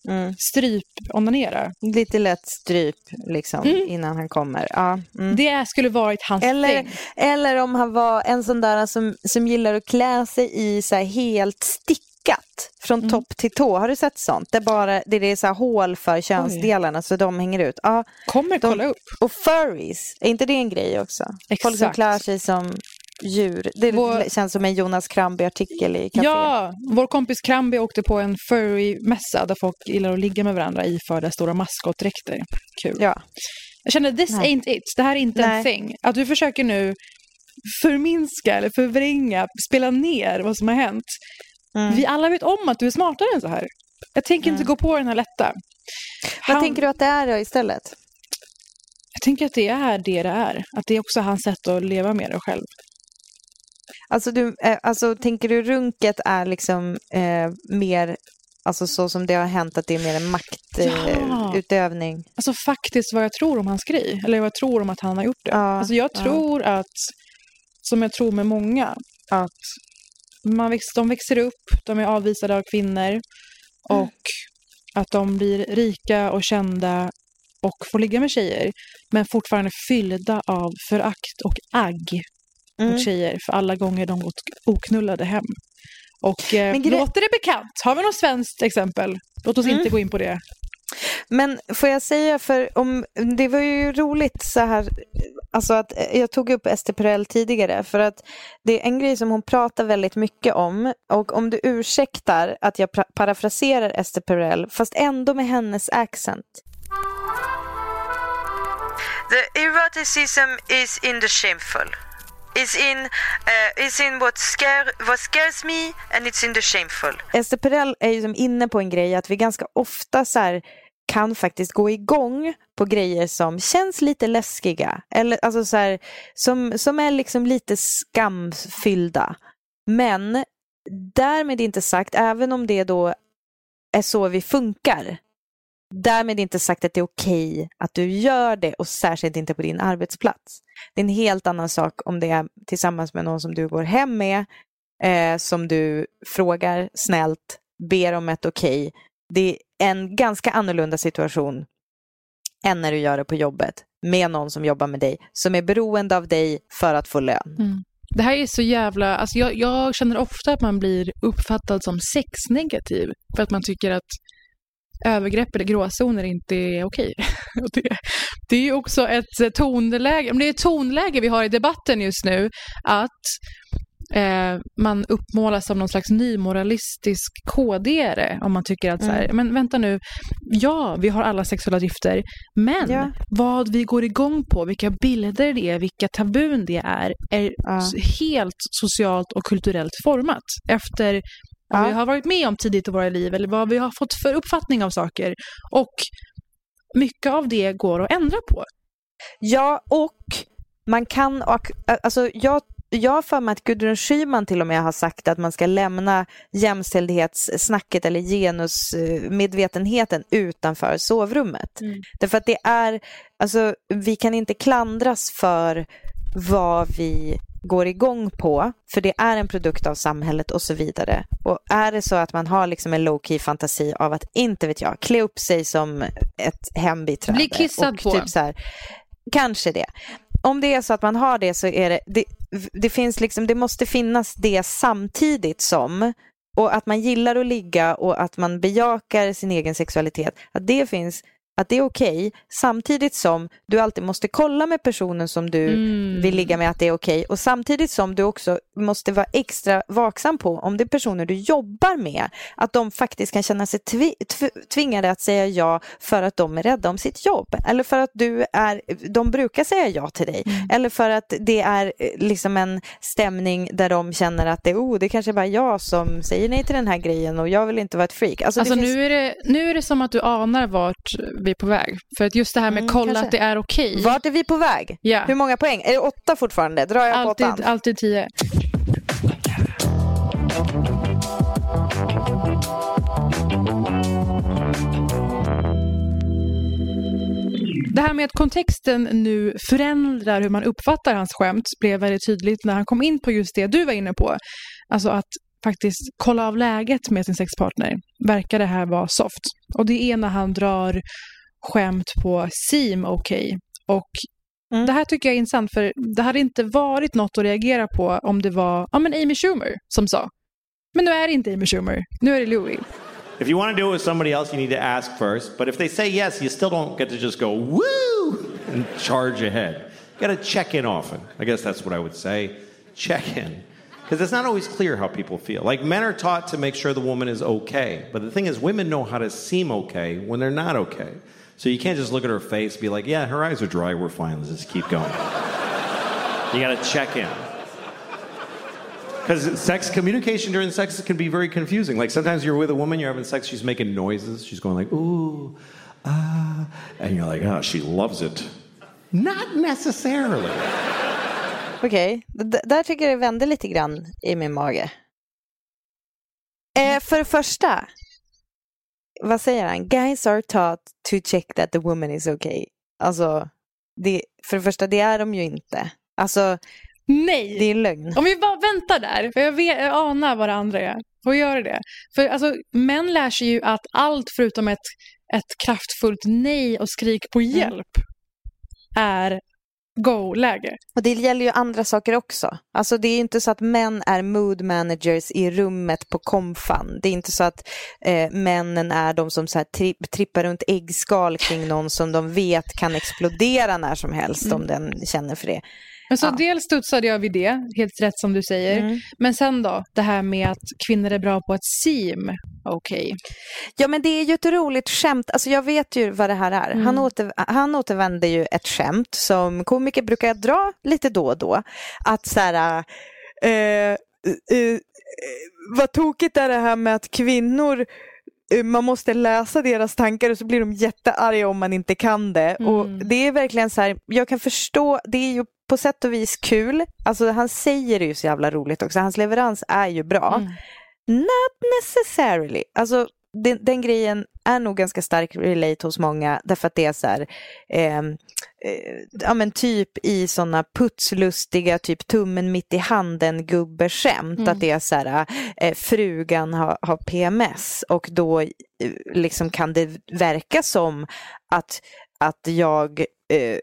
Speaker 1: Mm.
Speaker 2: Stryp-onanera.
Speaker 1: Lite lätt stryp liksom
Speaker 2: Mm.
Speaker 1: innan han kommer. Ja. Mm.
Speaker 2: Det skulle varit hans
Speaker 1: Eller,
Speaker 2: thing.
Speaker 1: eller om han var en sån där som, som gillar att klä sig i så helt stickat från
Speaker 2: Mm.
Speaker 1: topp till tå. Har du sett sånt? Det, bara, det är så hål för könsdelarna så de hänger ut. Ja,
Speaker 2: Kommer
Speaker 1: de,
Speaker 2: kolla upp.
Speaker 1: Och furries, är inte det en grej också? Folk som
Speaker 2: Exakt.
Speaker 1: klär sig som djur. Det
Speaker 2: Vår-
Speaker 1: känns som en Jonas Kramby-artikel i Café.
Speaker 2: Ja, vår kompis Kramby åkte på en furry-mässa där folk gillar att ligga med varandra iförda stora maskotdräkter. Kul.
Speaker 1: Ja.
Speaker 2: Jag känner, this
Speaker 1: Nej.
Speaker 2: ain't it. Det här är inte en
Speaker 1: Nej.
Speaker 2: thing. Att du försöker nu förminska eller förvränga, spela ner vad som har hänt.
Speaker 1: Mm.
Speaker 2: Vi alla vet om att du är smartare än så här. Jag tänker inte gå på den här lätta.
Speaker 1: Vad
Speaker 2: Han-
Speaker 1: tänker du att det är då istället?
Speaker 2: Jag tänker att det är det det är. Att det är också hans sätt att leva med det själv.
Speaker 1: Alltså, du, eh, alltså tänker du runket är liksom eh, mer, alltså så som det har hänt att det är mer en maktutövning?
Speaker 2: Ja. Alltså faktiskt vad jag tror om hans grej. Eller vad jag tror om att han har gjort det. alltså jag
Speaker 1: ja.
Speaker 2: tror att, som jag tror med många, att man väx, de växer upp, de är avvisade av kvinnor och att de blir rika och kända och får ligga med tjejer. Men fortfarande fyllda av förakt och agg
Speaker 1: Mm.
Speaker 2: mot tjejer för alla gånger de gått oknullade hem. Och eh,
Speaker 1: Men gre-
Speaker 2: låter det bekant? Har vi något svenskt exempel? Låt oss
Speaker 1: Mm.
Speaker 2: inte gå in på det.
Speaker 1: Men får jag säga, för om, det var ju roligt så här, alltså att eh, jag tog upp Ester Perel tidigare för att det är en grej som hon pratar väldigt mycket om och om du ursäktar att jag pra- parafraserar Ester Perel fast ändå med hennes accent.
Speaker 13: The eroticism is in the shameful. Is in uh, is in what scare what scares me and it's in the shameful.
Speaker 1: Ester Perel är ju som inne på en grej att vi ganska ofta så här kan faktiskt gå igång på grejer som känns lite läskiga. Eller alltså så här, som, som är liksom lite skamfyllda. Men därmed inte sagt, även om det då är så vi funkar. Därmed inte sagt att det är okej att du gör det och särskilt inte på din arbetsplats. Det är en helt annan sak om det är tillsammans med någon som du går hem med, eh, som du frågar snällt, ber om ett okej. Det är en ganska annorlunda situation än när du gör det på jobbet med någon som jobbar med dig, som är beroende av dig för att få lön.
Speaker 2: Mm. Det här är så jävla... Alltså jag, jag känner ofta att man blir uppfattad som sexnegativ för att man tycker att övergrepp eller gråzoner inte är okej. Det, det är ju också ett tonläge, men det är ett tonläge vi har i debatten just nu, att eh, man uppmålas som någon slags nymoralistisk kodere om man tycker att så här,
Speaker 1: Mm.
Speaker 2: men vänta nu, ja, vi har alla sexuella drifter, men
Speaker 1: Ja.
Speaker 2: vad vi går igång på, vilka bilder det är, vilka tabun det är, är s- helt socialt och kulturellt format efter vad vi har varit med om tidigt i våra liv eller vad vi har fått för uppfattning av saker. Och mycket av det går att ändra på.
Speaker 1: Ja, och man kan... Och, alltså, jag, jag har för mig att Gudrun Schyman till och med har sagt att man ska lämna jämställdhetssnacket eller genusmedvetenheten utanför sovrummet.
Speaker 2: Mm.
Speaker 1: Därför att det är... Alltså, vi kan inte klandras för vad vi går igång på, för det är en produkt av samhället och så vidare. Och är det så att man har liksom en low-key fantasi av att, inte vet jag, klä upp sig som ett hembiträde.
Speaker 2: Bli kissad
Speaker 1: och
Speaker 2: på.
Speaker 1: Typ så här, kanske det. Om det är så att man har det så är det, det, det finns liksom, det måste finnas det samtidigt som och att man gillar att ligga och att man bejakar sin egen sexualitet. Att det finns att det är okej samtidigt som du alltid måste kolla med personen som du
Speaker 2: Mm.
Speaker 1: vill ligga med att det är okej och samtidigt som du också måste vara extra vaksam på om det är personer du jobbar med att de faktiskt kan känna sig tvi- tv- tvingade att säga ja för att de är rädda om sitt jobb eller för att du är, de brukar säga ja till dig eller för att det är eh, liksom en stämning där de känner att det, oh, det kanske bara är jag som säger nej till den här grejen och jag vill inte vara ett freak. Alltså,
Speaker 2: Alltså,
Speaker 1: finns...
Speaker 2: nu, är det, nu är det som att du anar vart vi är på väg. För att just det här med
Speaker 1: Mm,
Speaker 2: kolla
Speaker 1: kanske.
Speaker 2: att det är okej.
Speaker 1: Vart är vi på väg?
Speaker 2: Ja.
Speaker 1: Hur många poäng? Är det åtta fortfarande? Drar jag på
Speaker 2: Alltid,
Speaker 1: åttan?
Speaker 2: alltid tio. Det här med att kontexten nu förändrar hur man uppfattar hans skämt blev väldigt tydligt när han kom in på just det du var inne på. Alltså att faktiskt kolla av läget med sin sexpartner. Verkar det här vara soft? Och det är när han drar skämt på seem okej. Och det här tycker jag är intressant för det hade inte varit något att reagera på om det var ja, men Amy Schumer som sa. Men nu är det inte Amy Schumer, nu är det Louis.
Speaker 12: If you want to do it with somebody else, you need to ask first. But if they say yes, you still don't get to just go woo and charge ahead. You got to check in often. I guess that's what I would say. Check in. Because it's not always clear how people feel. Like men are taught to make sure the woman is okay. But the thing is, women know how to seem okay when they're not okay. So you can't just look at her face and be like, yeah, her eyes are dry, we're fine, let's just keep going. you got to check in. Because sex communication during sex can be very confusing. Like sometimes you're with a woman, you're having sex, she's making noises, she's going like, ooh, ah, and you're like, oh, she loves it. Not necessarily.
Speaker 1: Okej, D- där tycker jag det vände lite grann i min mage. Eh, för det första, vad säger han? Guys are taught to check that the woman is okay. Alltså, det, för det första, det är de ju inte. Alltså,
Speaker 2: Nej!
Speaker 1: det är lögn.
Speaker 2: Om vi bara väntar där, för jag, vet, jag anar vad det andra är. Får göra det? För alltså, män lär sig ju att allt förutom ett, ett kraftfullt nej och skrik på hjälp är go-läge.
Speaker 1: Och det gäller ju andra saker också. Alltså det är inte så att män är mood managers i rummet på komfan. Det är inte så att eh, männen är de som så här tri trippar runt äggskal kring någon som de vet kan explodera när som helst om den känner för det.
Speaker 2: Men så
Speaker 1: Ja.
Speaker 2: dels studsade jag vid det, helt rätt som du säger.
Speaker 1: Mm.
Speaker 2: Men sen då, det här med att kvinnor är bra på att sim. Okej.
Speaker 1: Ja men det är ju ett roligt skämt, alltså jag vet ju vad det här är.
Speaker 2: Mm.
Speaker 1: Han, åter, han återvänder ju ett skämt som komiker brukar dra lite då och då. Att så här, eh, eh, vad tokigt är det här med att kvinnor man måste läsa deras tankar och så blir de jättearga om man inte kan det. Och det är verkligen så här, jag kan förstå, det är ju på sätt och vis kul. Alltså han säger det ju så jävla roligt också, hans leverans är ju bra. Not necessarily. Alltså den, den grejen är nog ganska stark relate hos många därför att det är så här, ehm, eh, ja men typ i sådana putslustiga, typ tummen mitt i handen gubbeskämt.
Speaker 2: Mm.
Speaker 1: Att det är så här, eh, frugan har, har PMS och då eh, liksom kan det verka som att, att jag eh,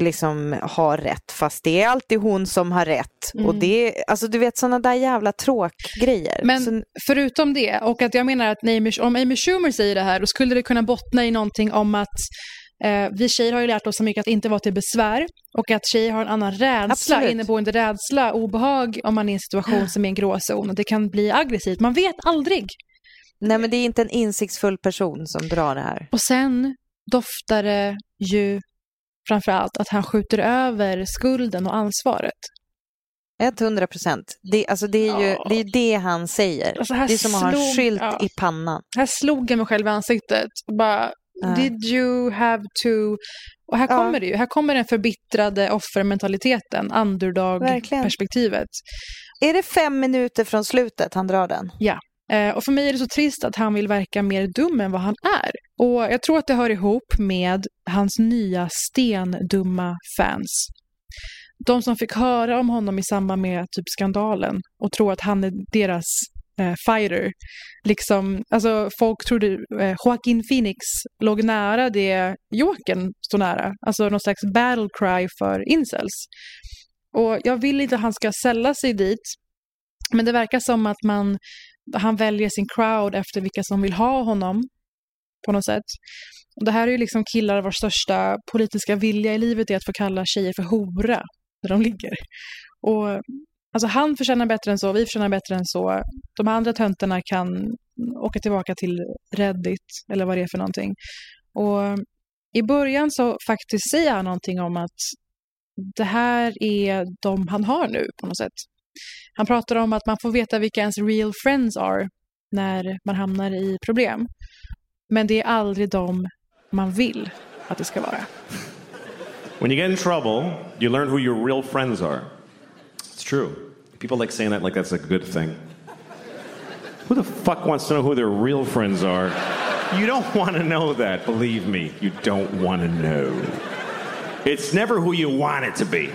Speaker 1: liksom har rätt fast det är alltid hon som har rätt. Och
Speaker 2: Mm.
Speaker 1: det, alltså du vet sådana där jävla tråkgrejer.
Speaker 2: Men
Speaker 1: Så-
Speaker 2: förutom det, och att jag menar att Amy, om Amy Schumer säger det här, då skulle det kunna bottna i någonting om att eh, vi tjejer har ju lärt oss så mycket att inte vara till besvär och att tjejer har en annan rädsla,
Speaker 1: Absolut.
Speaker 2: inneboende rädsla, obehag om man är i en situation som är en gråzon och det kan bli aggressivt. Man vet aldrig.
Speaker 1: Nej men det är inte en insiktsfull person som drar det här.
Speaker 2: Och sen doftar det ju framför allt att han skjuter över skulden och ansvaret.
Speaker 1: 100 procent. Det, alltså det är ju det, är det han säger.
Speaker 2: Alltså
Speaker 1: det är som att ha en skylt
Speaker 2: ja.
Speaker 1: i pannan.
Speaker 2: Här slog jag mig själv i ansiktet. Och bara,
Speaker 1: Ja.
Speaker 2: did you have to... Och här
Speaker 1: Ja.
Speaker 2: kommer det ju. Här kommer den förbittrade offermentaliteten, underdog-perspektivet.
Speaker 1: Är det fem minuter från slutet han drar den?
Speaker 2: Ja. Eh, och för mig är det så trist att han vill verka mer dum än vad han är. Och jag tror att det hör ihop med hans nya stendumma fans. De som fick höra om honom i samband med typ skandalen och tror att han är deras eh, fighter. Liksom, alltså folk trodde eh, Joaquin Phoenix låg nära det Jokern står nära. Alltså någon slags battle cry för incels. Och jag vill inte att han ska sälla sig dit. Men det verkar som att man, han väljer sin crowd efter vilka som vill ha honom på något sätt. Och det här är ju liksom killar vars största politiska vilja i livet är att få kalla tjejer för hora där de ligger. Och alltså han förtjänar bättre än så, vi förtjänar bättre än så. De andra töntarna kan åka tillbaka till Reddit eller vad det är för någonting. Och i början så faktiskt säger han någonting om att det här är de han har nu på något sätt. Han pratar om att man får veta vilka ens real friends are när man hamnar i problem. Men det är aldrig de man vill att det ska vara.
Speaker 12: When you get in trouble, you learn who your real friends are. It's true. People like saying that like that's a good thing. Who the fuck wants to know who their real friends are? You don't want to know that, believe me. You don't want to know. It's never who you want it to be.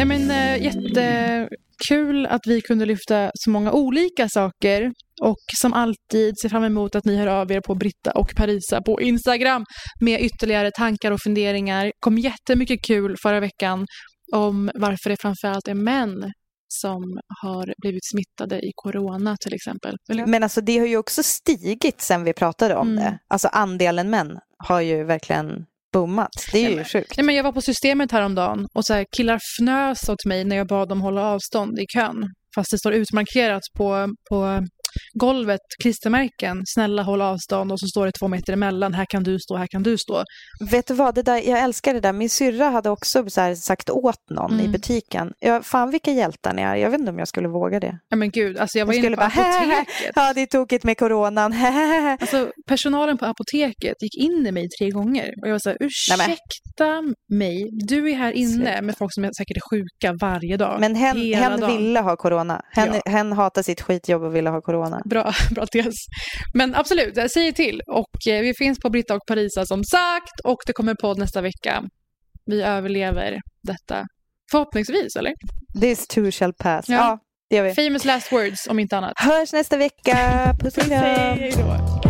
Speaker 2: Nej, men, äh, jättekul att vi kunde lyfta så många olika saker och som alltid ser fram emot att ni hör av er på Britta och Parisa på Instagram med ytterligare tankar och funderingar. kom jättemycket kul förra veckan om varför det framförallt är män som har blivit smittade i corona till exempel.
Speaker 1: Men alltså det har ju också stigit sen vi pratade om
Speaker 2: Mm.
Speaker 1: det. Alltså andelen män har ju verkligen boomat. Det är ju sjukt.
Speaker 2: Nej, men jag var på systemet häromdagen och så här, killar fnös åt mig när jag bad dem hålla avstånd i kön. Fast det står utmarkerat på, på golvet klistermärken. Snälla håll avstånd och så står det två meter emellan. Här kan du stå, här kan du stå.
Speaker 1: Vet du vad, det där, jag älskar det där. Min syrra hade också sagt åt någon
Speaker 2: Mm.
Speaker 1: i butiken. Ja, fan vilka hjältar ni är. Jag vet inte om jag skulle våga det.
Speaker 2: Ja men gud, alltså jag var
Speaker 1: Jag
Speaker 2: inne på
Speaker 1: bara,
Speaker 2: apoteket.
Speaker 1: ja det är tokigt med coronan.
Speaker 2: Alltså, personalen på apoteket gick in i mig tre gånger. Och jag var så här, ursäkta mig, du är här inne med folk som är säkert är sjuka varje dag.
Speaker 1: Men hen, hen ville ha corona. Hen,
Speaker 2: Ja.
Speaker 1: hen hatar sitt skitjobb och ville ha corona.
Speaker 2: Bra, bra tes. Men absolut, säger till. Och eh, vi finns på Britta och Parisa som sagt. Och det kommer podd nästa vecka. Vi överlever detta. Förhoppningsvis, eller?
Speaker 1: This too shall pass. Ja,
Speaker 2: Ja.
Speaker 1: det gör vi.
Speaker 2: Famous last words, om inte annat.
Speaker 1: Hörs nästa vecka. Puss och kram.